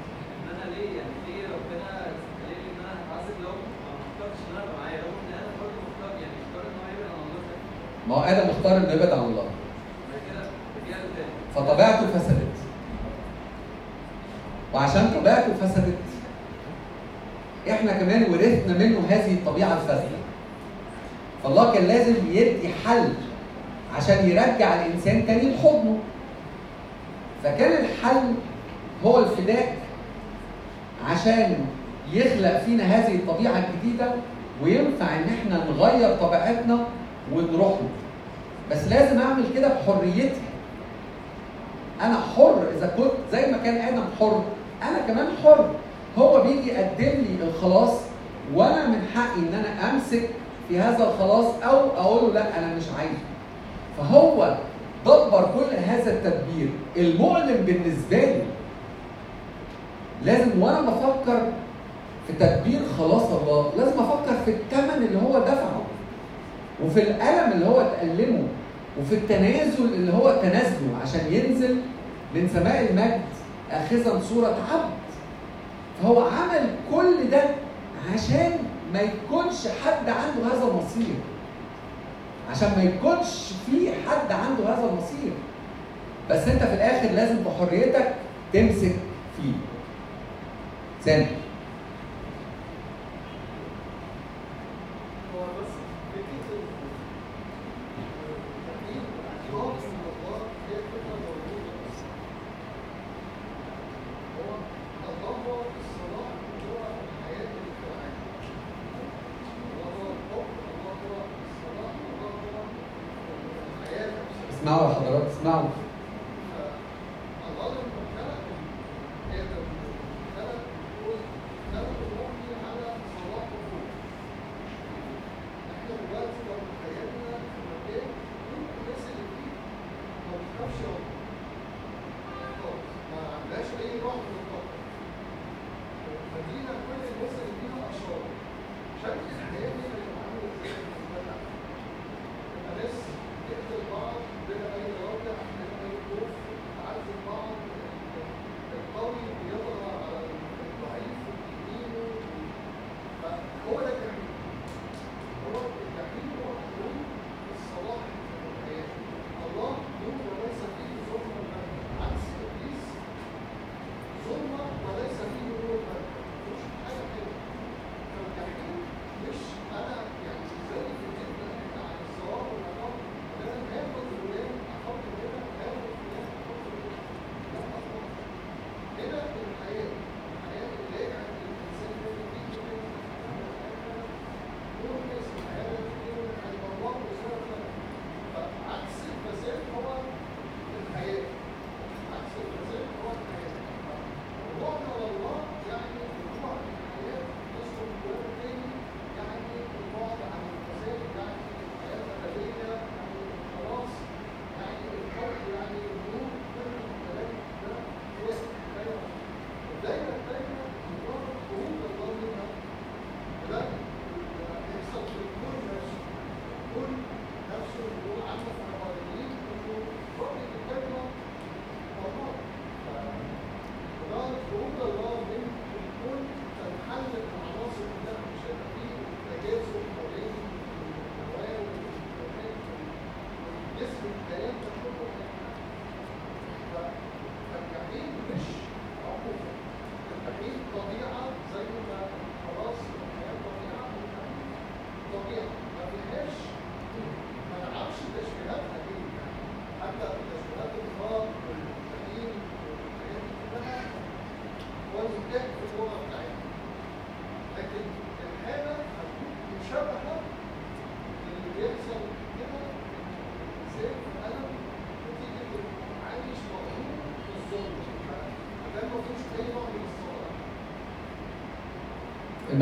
ما هو آدم اختار إنه يبعد عن الله. فطبيعته فسدت. وعشان طبيعته فسدت إحنا كمان ورثنا منه هذه الطبيعة الفاسدة. فالله كان لازم يدي حل عشان يرجع الإنسان تاني لحضنه فكان الحل هو الفداء عشان يخلق فينا هذه الطبيعة الجديدة وينفع إن إحنا نغير طبيعتنا ونروح له. بس لازم أعمل كده بحريتي. أنا حر إذا كنت زي ما كان آدم حر أنا كمان حر. هو بيجي يقدم لي الخلاص وأنا من حقي إن أنا أمسك في هذا الخلاص أو أقول له لا أنا مش عايزه. فهو دبر كل هذا التدبير. المؤلم بالنسبة لي لازم وأنا بفكر في تدبير خلاص الله لازم أفكر في الثمن اللي هو دفعه وفي الألم اللي هو اتألمه وفي التنازل اللي هو تنازله عشان ينزل من سماء المجد اخذا صورة عبد. فهو عمل كل ده عشان ما يكونش حد عنده هذا المصير. عشان ما يكونش في حد عنده هذا المصير. بس انت في الآخر لازم بحريتك تمسك فيه. ثاني.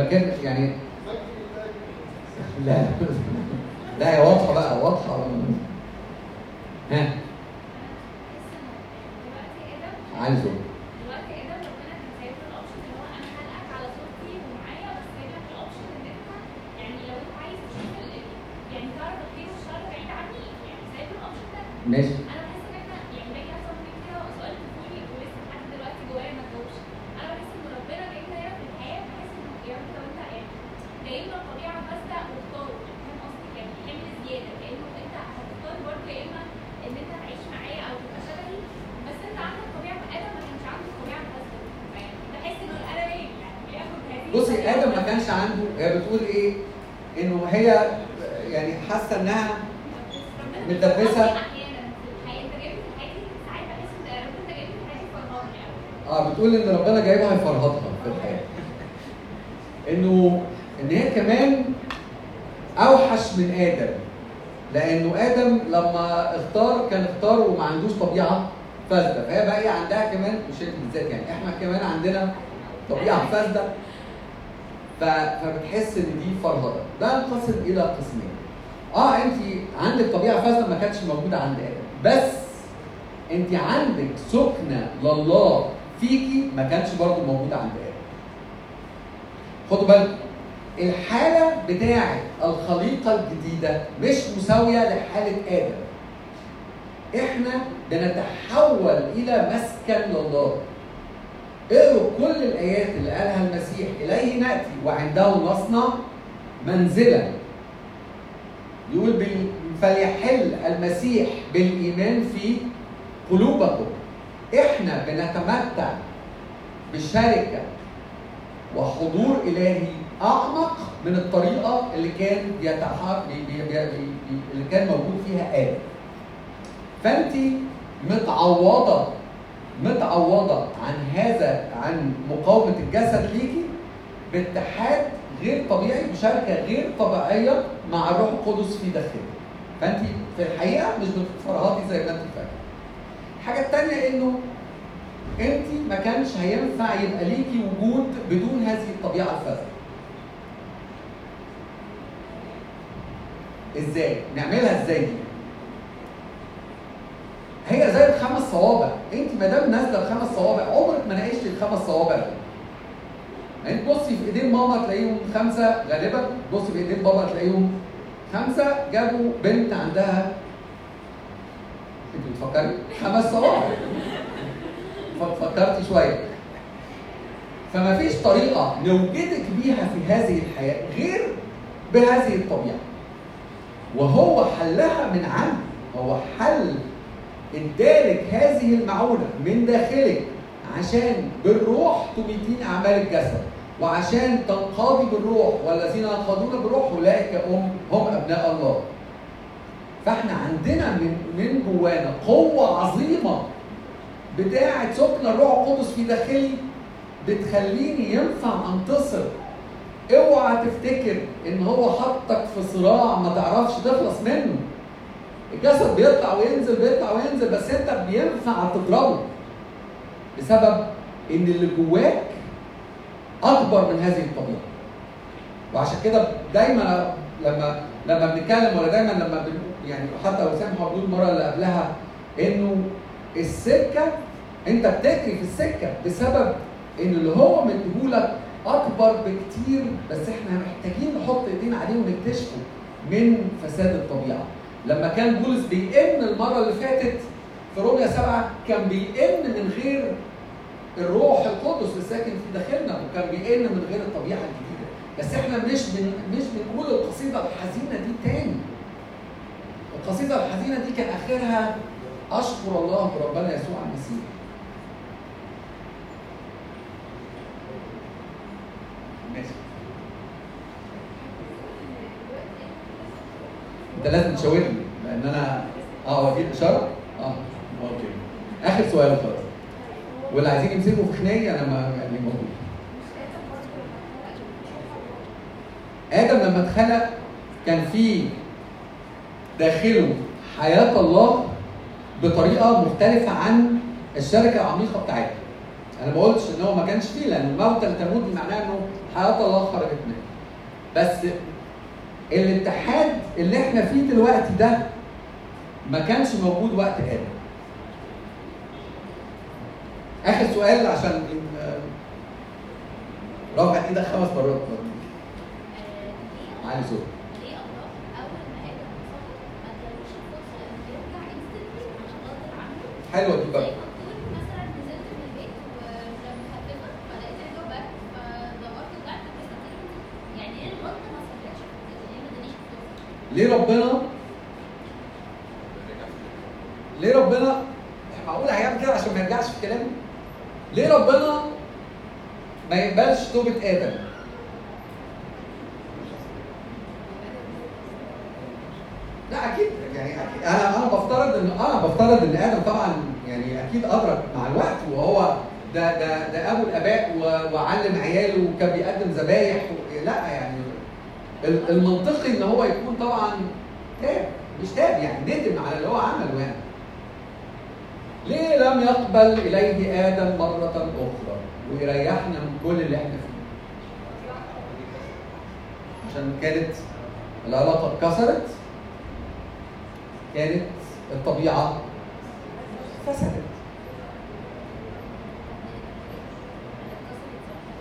المكان يعني فاكر الله لا لا هي واضحه بقى واضحه ها عايزه دلوقتي آدم ربنا كان سايب له ال option اللي هو أنا هخلقك على صورتي ومعايا بس سايب لك ال option ان انت يعني لو انت عايز تشوف ال- يعني تعرف الخير والشر بعيد عني يعني سايب له ال option ده ماشي أنا بحس ان إحنا يعني باجي افهم فيك كده سؤال طفولي ولسه لحد دلوقتي جوايا ما جاوبش أنا بحس ان ربنا جايبنا هنا في الحياة بحس انه يا رب لو انت يعني جايبنا طبيعه فاسده واختاره فاهم قصدي يعني حمل زياده كانه انت هتختار برضه يا اما ان انت تعيش معايا أو تبقى شبهي بس انت عندك طبيعه آدم ما كانش عنده الطبيعه الفاسده فيعني بحس انه الادمي يعني بياخد هذه بصي الطبيعة آدم ما الفاسدة. كانش عنده هي بتقول إيه انه هي يعني حاسه انها متدبسة. أحيانا في الحياة انت جايبني في الحياة دي ساعات بحس ان يا رب انت جايبني في الحياة دي فرهاني يعني آه بتقول ان ربنا جايبها يفرهطها في الحياة انه ان هي كمان اوحش من آدم لأنه آدم لما اختار كان اختار وما عندوش طبيعه فاسده فهي بقى عندها كمان مش انت بالذات يعني إحنا كمان عندنا طبيعه فاسده فبتحس إن دي فرهضه ده ينقسم إلى قسمين آه أنت عندك طبيعة فاسدة ما كانتش موجودة عند آدم. بس أنت عندك سكنة لله فيكي ما كانش برضو موجودة عند آدم. خدوا بالكم. الحالة بتاعة الخليقة الجديدة مش مساوية لحالة آدم. إحنا بنتحول إلى مسكن لله. اقروا كل الآيات اللي قالها المسيح إليه نأتي وعنده نصنع منزلا يقول بال- فليحل المسيح بالإيمان في قلوبكم. إحنا بنتمتع بشركة وحضور إلهي أعمق من الطريقة اللي كان بيتح... بي... بي... بي... بي... اللي كان موجود فيها آدم. فانت متعوضة متعوضة عن هذا عن مقاومة الجسد ليكي باتحاد غير طبيعي بشركه غير طبيعية مع الروح القدس في داخلك. فأنت في الحقيقة مش بتتفرهطي زي ما أنت فاكرة. الحاجة الثانية إنه أنت ما كانش هينفع يبقى ليكي وجود بدون هذه الطبيعة الفاسده إزاي؟ نعملها إزاي دي؟ هي زي الخمس صوابع. انت ما دام نازلة بخمس صوابع عمرك ما ناقشتي الخمس صوابع يعني انت بصي في ايدين ماما تلاقيهم خمسة غالبا بصي في ايدين بابا تلاقيهم خمسة جابوا بنت عندها. انت بتفكري؟ خمس صوابع. فكرتي شوية. فما فيش طريقة نوجدك بيها في هذه الحياة غير بهذه الطبيعة. وهو حلها من عنده هو حل ادالك هذه المعونة من داخلك عشان بالروح تميتين أعمال الجسد وعشان تنقضي بالروح والذين ينقضون بالروح أولئك هم هم أبناء الله. فإحنا عندنا من من جوانا قوة عظيمة بتاعة سكن الروح القدس في داخلي بتخليني ينفع انتصر اوعى تفتكر إن هو حطك في صراع ما تعرفش تخلص منه. الجسد بيطلع وينزل بيطلع وينزل بس انت بينفع تضربه. بسبب ان اللي جواك اكبر من هذه الطبيعة. وعشان كده دايما لما لما بنتكلم ولا دايما لما يعني حتى وسام حضور المره اللي قبلها انه السكة انت بتجري في السكة بسبب ان اللي هو مديهولك اكبر بكتير بس إحنا محتاجين نحط ايدينا عليه ونكتشفه من فساد الطبيعة. لما كان بولس بيئن المرة اللي فاتت في روميا سبعة كان بيئن من غير الروح القدس اللي ساكن في داخلنا وكان بيئن من غير الطبيعة الجديدة. بس إحنا مش بن مش بنقول القصيدة الحزينة دي تاني. القصيدة الحزينة دي كان آخرها أشكر الله بربنا يسوع المسيح ماشي انت لازم تشاور لي لأن أنا آه اوديك إشارة؟ آه okay. آخر سؤال خلاص واللي عايزين يمسكوا في خناقي أنا ما يعني موجود آدم لما اتخلق كان في داخله حياة الله بطريقة مختلفة عن الشركة العميقة بتاعتنا أنا ما قلتش إن هو ما كانش فيه لأن الموتى تموت دي معناها إنه حياة الله خرجت منه. بس الاتحاد اللي إحنا فيه دلوقتي ده ما كانش موجود وقت آدم. آخر سؤال عشان آه، رافع إيدك خمس مرات. عالي صوت ليه الله أول ما آدم انفصل ما ادالوش الفرصه انه يرجع انستنتلي عشان غصب عنه حلوة دي زي بقى ما تكون مثلا نزلت من البيت ولما هتفق فلقيت الجو برد فدورت وجعت يعني إيه الغلطه ما صلحتش ليه ما ادانيش الفرصه؟ ليه ربنا؟ ليه ربنا؟ معقول هيعمل كده عشان ما يرجعش في كلامه ليه ربنا ما يقبلش توبة آدم لا أكيد يعني أكيد أنا أنا بفترض ان أنا بفترض ان آدم طبعا يعني أكيد ادرك مع الوقت وهو ده ده ده ابو الاباء و- وعلم عياله وكان بيقدم ذبايح و- لا يعني ال- المنطقي ان هو يكون طبعا تاب مش تاب يعني ندم على اللي هو عمله يعني. ليه لم يقبل إليه آدم مرة أخرى؟ ويريحنا من كل اللي إحنا فيه. عشان كانت العلاقة اتكسرت كانت الطبيعة فسدت.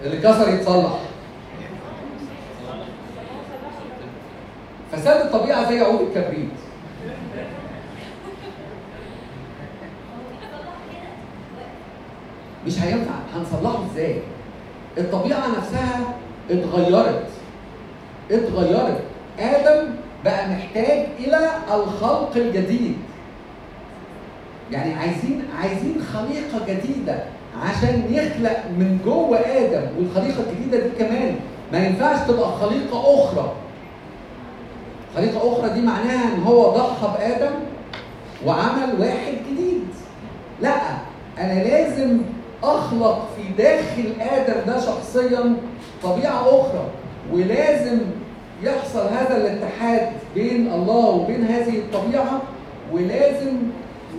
اللي كسر يتصلح. زي عود الكبريت مش هينفع. هنصلحه إزاي؟ الطبيعة نفسها اتغيرت. اتغيرت. آدم بقى محتاج إلى الخلق الجديد. يعني عايزين عايزين خليقة جديدة عشان يخلق من جوه آدم والخليقة الجديدة دي كمان ما ينفعش تبقى خليقة أخرى. خليقه أخرى دي معناها إن هو ضحى بآدم وعمل واحد جديد. لا أنا لازم أخلق في داخل آدم ده شخصيا طبيعة أخرى ولازم يحصل هذا الاتحاد بين الله وبين هذه الطبيعة ولازم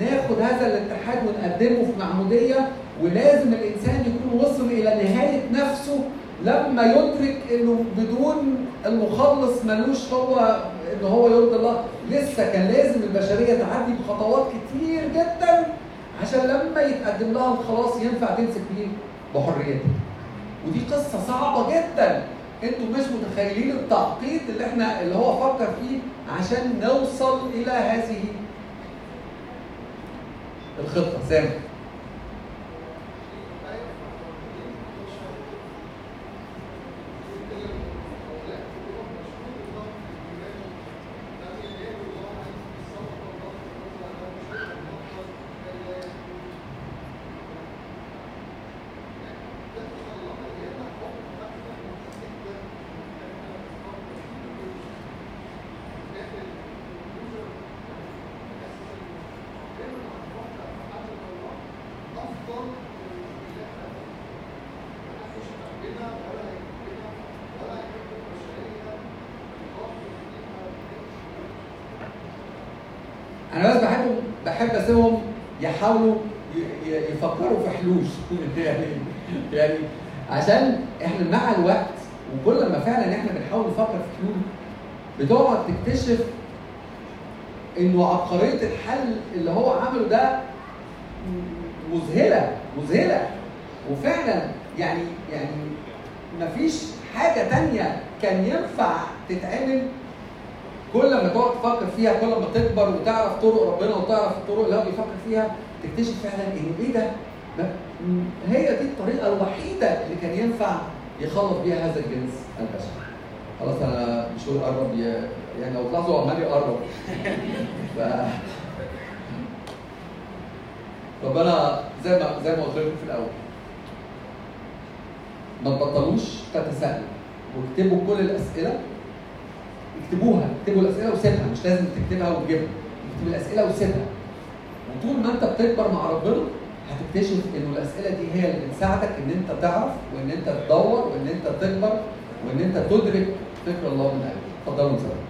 ناخد هذا الاتحاد ونقدمه في معمودية ولازم الإنسان يكون وصل إلى نهاية نفسه لما يدرك إنه بدون المخلص ملوش هو إن هو يرضي الله لسه كان لازم البشرية تعدي بخطوات كتير جدا عشان لما يتقدم لها الخلاص ينفع تمسك بيه بحريتها ودي قصة صعبة جدا. أنتوا مش متخيلين التعقيد اللي إحنا اللي هو فكر فيه عشان نوصل إلى هذه الخطة. سامح أنا بس بحب أسيبهم يحاولوا يفكروا في حلول. يعني يعني عشان إحنا مع الوقت وكل ما فعلا إحنا بنحاول نفكر في حلول بتقعد تكتشف إنه عبقرية الحل اللي هو عمله ده مذهلة مذهلة. وفعلا يعني يعني مفيش حاجة تانية كان ينفع تتعمل كل ما تقعد تفكر فيها كل ما تكبر وتعرف طرق ربنا وتعرف الطرق اللي هو بيفكر فيها تكتشف فعلا ان إيه ده؟ هي دي الطريقة الوحيدة اللي كان ينفع يخلص بيها هذا الجنس البشري. خلاص أنا مش هقول قرب يعني لو تلاحظوا عمال يقرب. ف... ربنا زي ما زي ما قلت لكم في الأول ما تبطلوش تتساءلوا واكتبوا كل الأسئلة اكتبوها اكتبوا الأسئلة وسيبها مش لازم تكتبها وتجيبها. اكتب الأسئلة وسيبها. وطول ما أنت بتكبر مع ربنا هتكتشف إنه الأسئلة دي هي اللي بتساعدك إن أنت تعرف وإن أنت تدور وإن أنت تكبر وإن أنت تدرك فكر الله من قلبك. اتفضلوا نصلي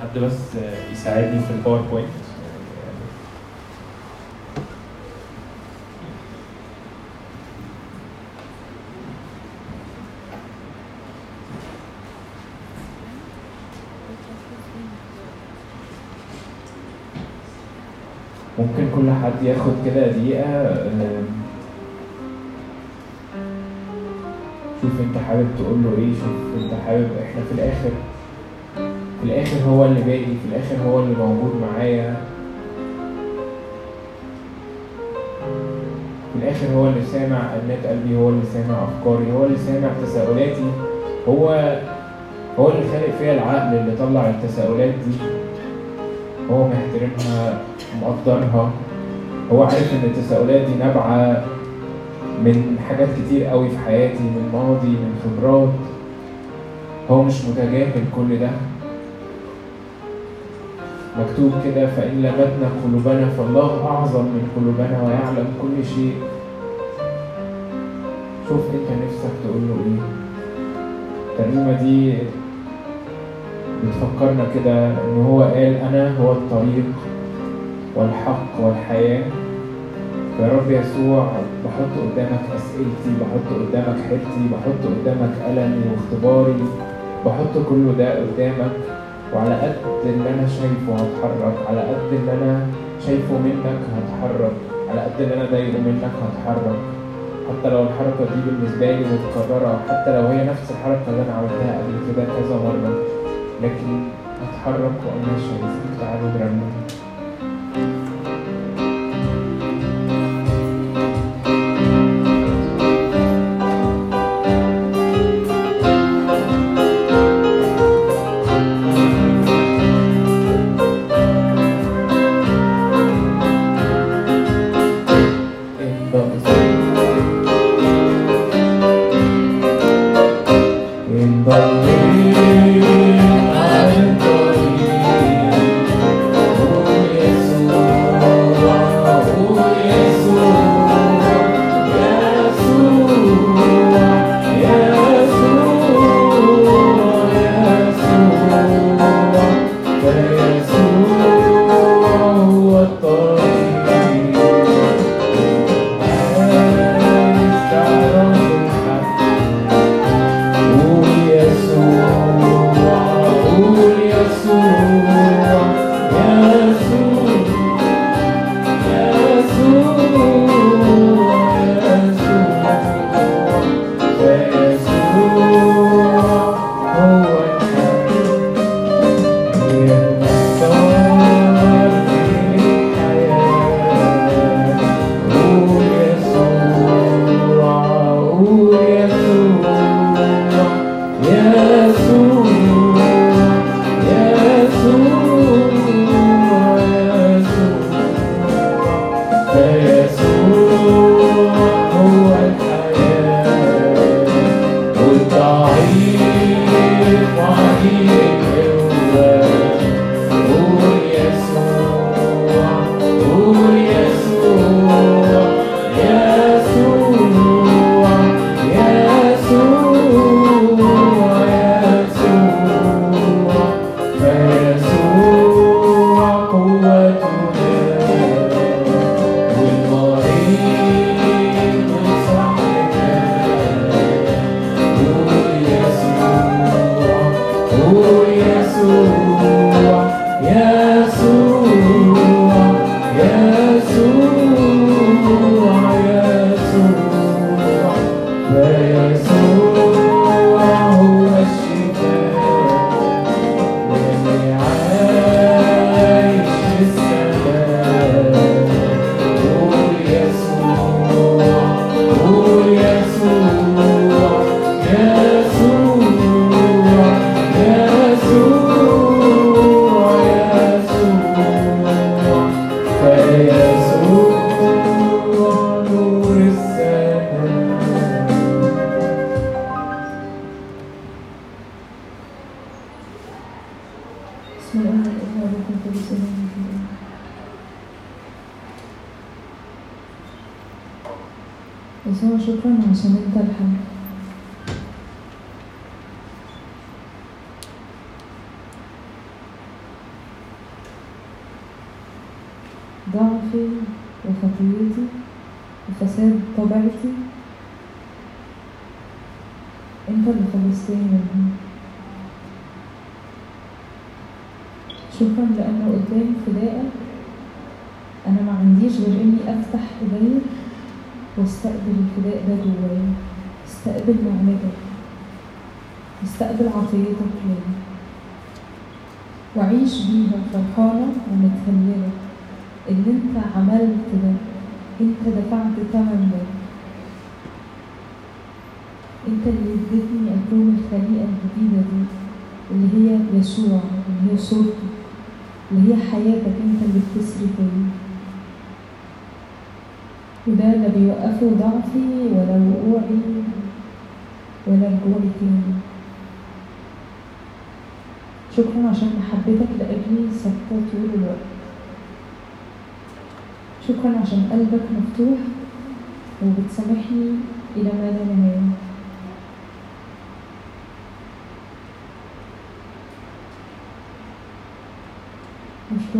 حد بس الباوربوينت ممكن كل حد ياخد كده دقيقة شوف انت حابب تقول له إيه شوف انت حابب إحنا في الآخر الآخر هو اللي باقي في الآخر هو اللي موجود معايا. في الآخر هو اللي سامع انات قلبي هو اللي سامع أفكاري هو اللي سامع تساؤلاتي. هو هو اللي خالق فيا العقل اللي طلع التساؤلات دي. هو محترمها مقدرها. هو عارف إن التساؤلات دي نابعة من حاجات كتير قوي في حياتي من ماضي من خبرات. هو مش متجاهل كل ده. مكتوب كده فإن لمتنا قلوبنا فالله أعظم من قلوبنا ويعلم كل شيء. شوف أنت نفسك تقول له إيه. الترنيمة دي بتفكرنا كده إن هو قال أنا هو الطريق والحق والحياة. يا رب يسوع بحط قدامك أسئلتي بحط قدامك حيرتي بحط قدامك ألمي واختباري بحط كله ده قدامك. وعلى قد اللي أنا شايفه هتحرك على قد اللي أنا شايفه منك هتحرك على قد اللي أنا ضايقه منك هتحرك. حتى لو الحركة دي بالنسبة لي متكررة حتى لو هي نفس الحركة اللي أنا عملتها قبل كده كذا مرة لكن هتحرك وأنا شايفك تعالوا نرنم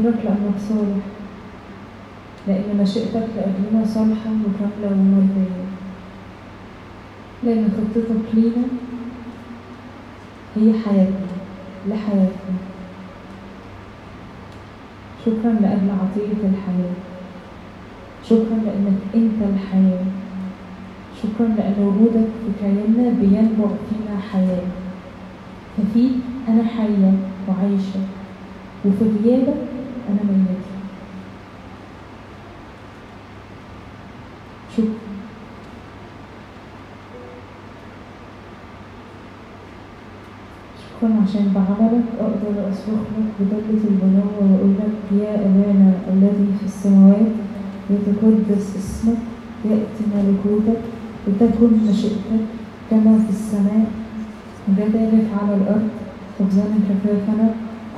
overflow. شكرا عشان بعملك أقدر أصرخ لك بضلة البنوة وأقول لك يا أبانا الذي في السماوات يتقدس اسمك يأتي ملكوتك وتكن مشيئتك كما في السماء. كذلك على الأرض خبزنا كفافنا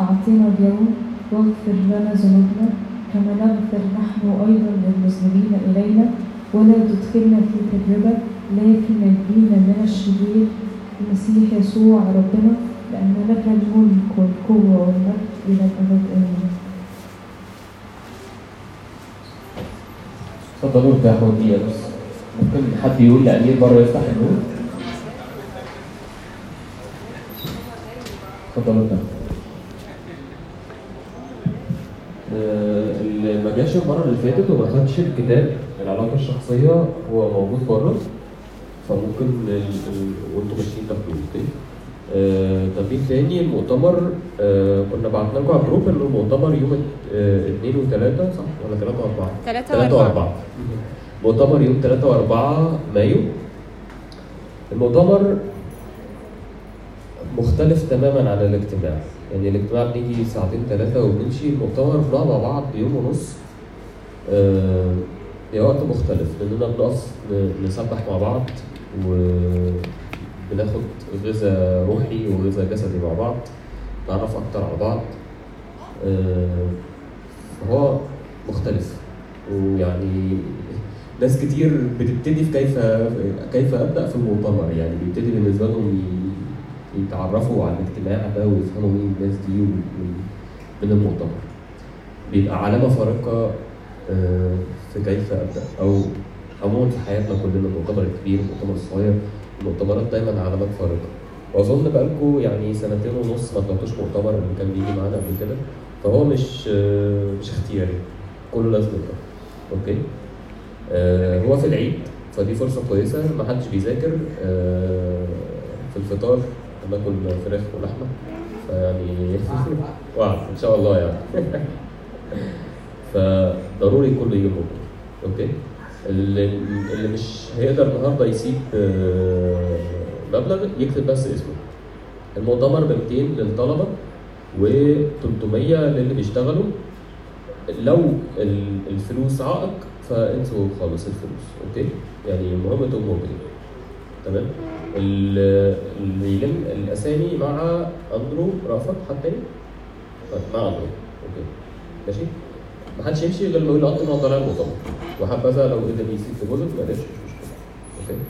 أعطنا اليوم واغفر لنا ذنوبنا كما نغفر نحن أيضا للمذنبين إلينا. ولا تدخلنا في تجربة لكن نجينا من الشرير المسيح يسوع ربنا. لأن لك الملك والقوة والمجد إلى الأبد آمين اتفضلوا ارتاحوا دقيقة بس. ممكن حد يقول لأمير بره يفتح النور. اتفضلوا ارتاحوا آه، اللي ما جاش المرة اللي فاتت وما خدش الكتاب العلاقة الشخصية هو موجود بره. فممكن. وانتوا ماشيين تاخدوه okay آه، تاني؟ المؤتمر آه، كنا بعتنا لكم على الجروب انه المؤتمر يوم آه، اثنين وثلاثة صح؟ ولا ثلاثة وأربعة؟ ثلاثة ثلاثة وأربعة. وأربعة. مؤتمر يوم ثلاثة وأربعة مايو. المؤتمر مختلف تماما عن الاجتماع. يعني الاجتماع بنيجي ساعتين ثلاثة وبنمشي المؤتمر بنقعد مع بعض يوم ونص. آه، وقت مختلف لأننا بنقف نسبح مع بعض وبناخد غذاء روحي وغذاء جسدي مع بعض نعرف أكتر على بعض آه، فهو مختلف. ويعني ناس كتير بتبتدي في كيف كيف أبدأ في المؤتمر. يعني بيبتدي بالنسبة لهم يتعرفوا على الاجتماع ده ويفهموا مين الناس دي من المؤتمر. بيبقى علامة فارقة آه، في كيف أبدأ أو عموما في حياتنا كلنا. المؤتمر الكبير المؤتمر الصغير المؤتمرات دايما علامات فارقه وأظن بقالكم يعني سنتين ونص ما طلعتوش مؤتمر اللي كان بيجي معانا قبل كده فهو مش مش اختياري. كله لازم يبقى. أوكي؟ آه، هو في العيد فدي فرصة كويسة ما حدش بيذاكر آه، في الفطار هناكل فراخ ولحمة. فيعني وعد إن شاء الله يعني. فضروري كله يجي okay؟ اللي, اللي مش هيقدر النهارده يسيب آه، مبلغ يكتب بس اسمه. المؤتمر ب 200 للطلبة و 300 للي بيشتغلوا. لو ال- الفلوس عائق فانسوا خالص الفلوس okay؟ يعني المهم أنتم موجودين تمام؟ ال- اللي يلم الأسامي مع أندرو رافت حد تاني؟ طيب مع أندرو okay. ماشي؟ ما حدش يمشي غير اندرو أنا طالع المؤتمر وحبذا لو قدر يسيب deposit ما قدرش مش مشكله okay.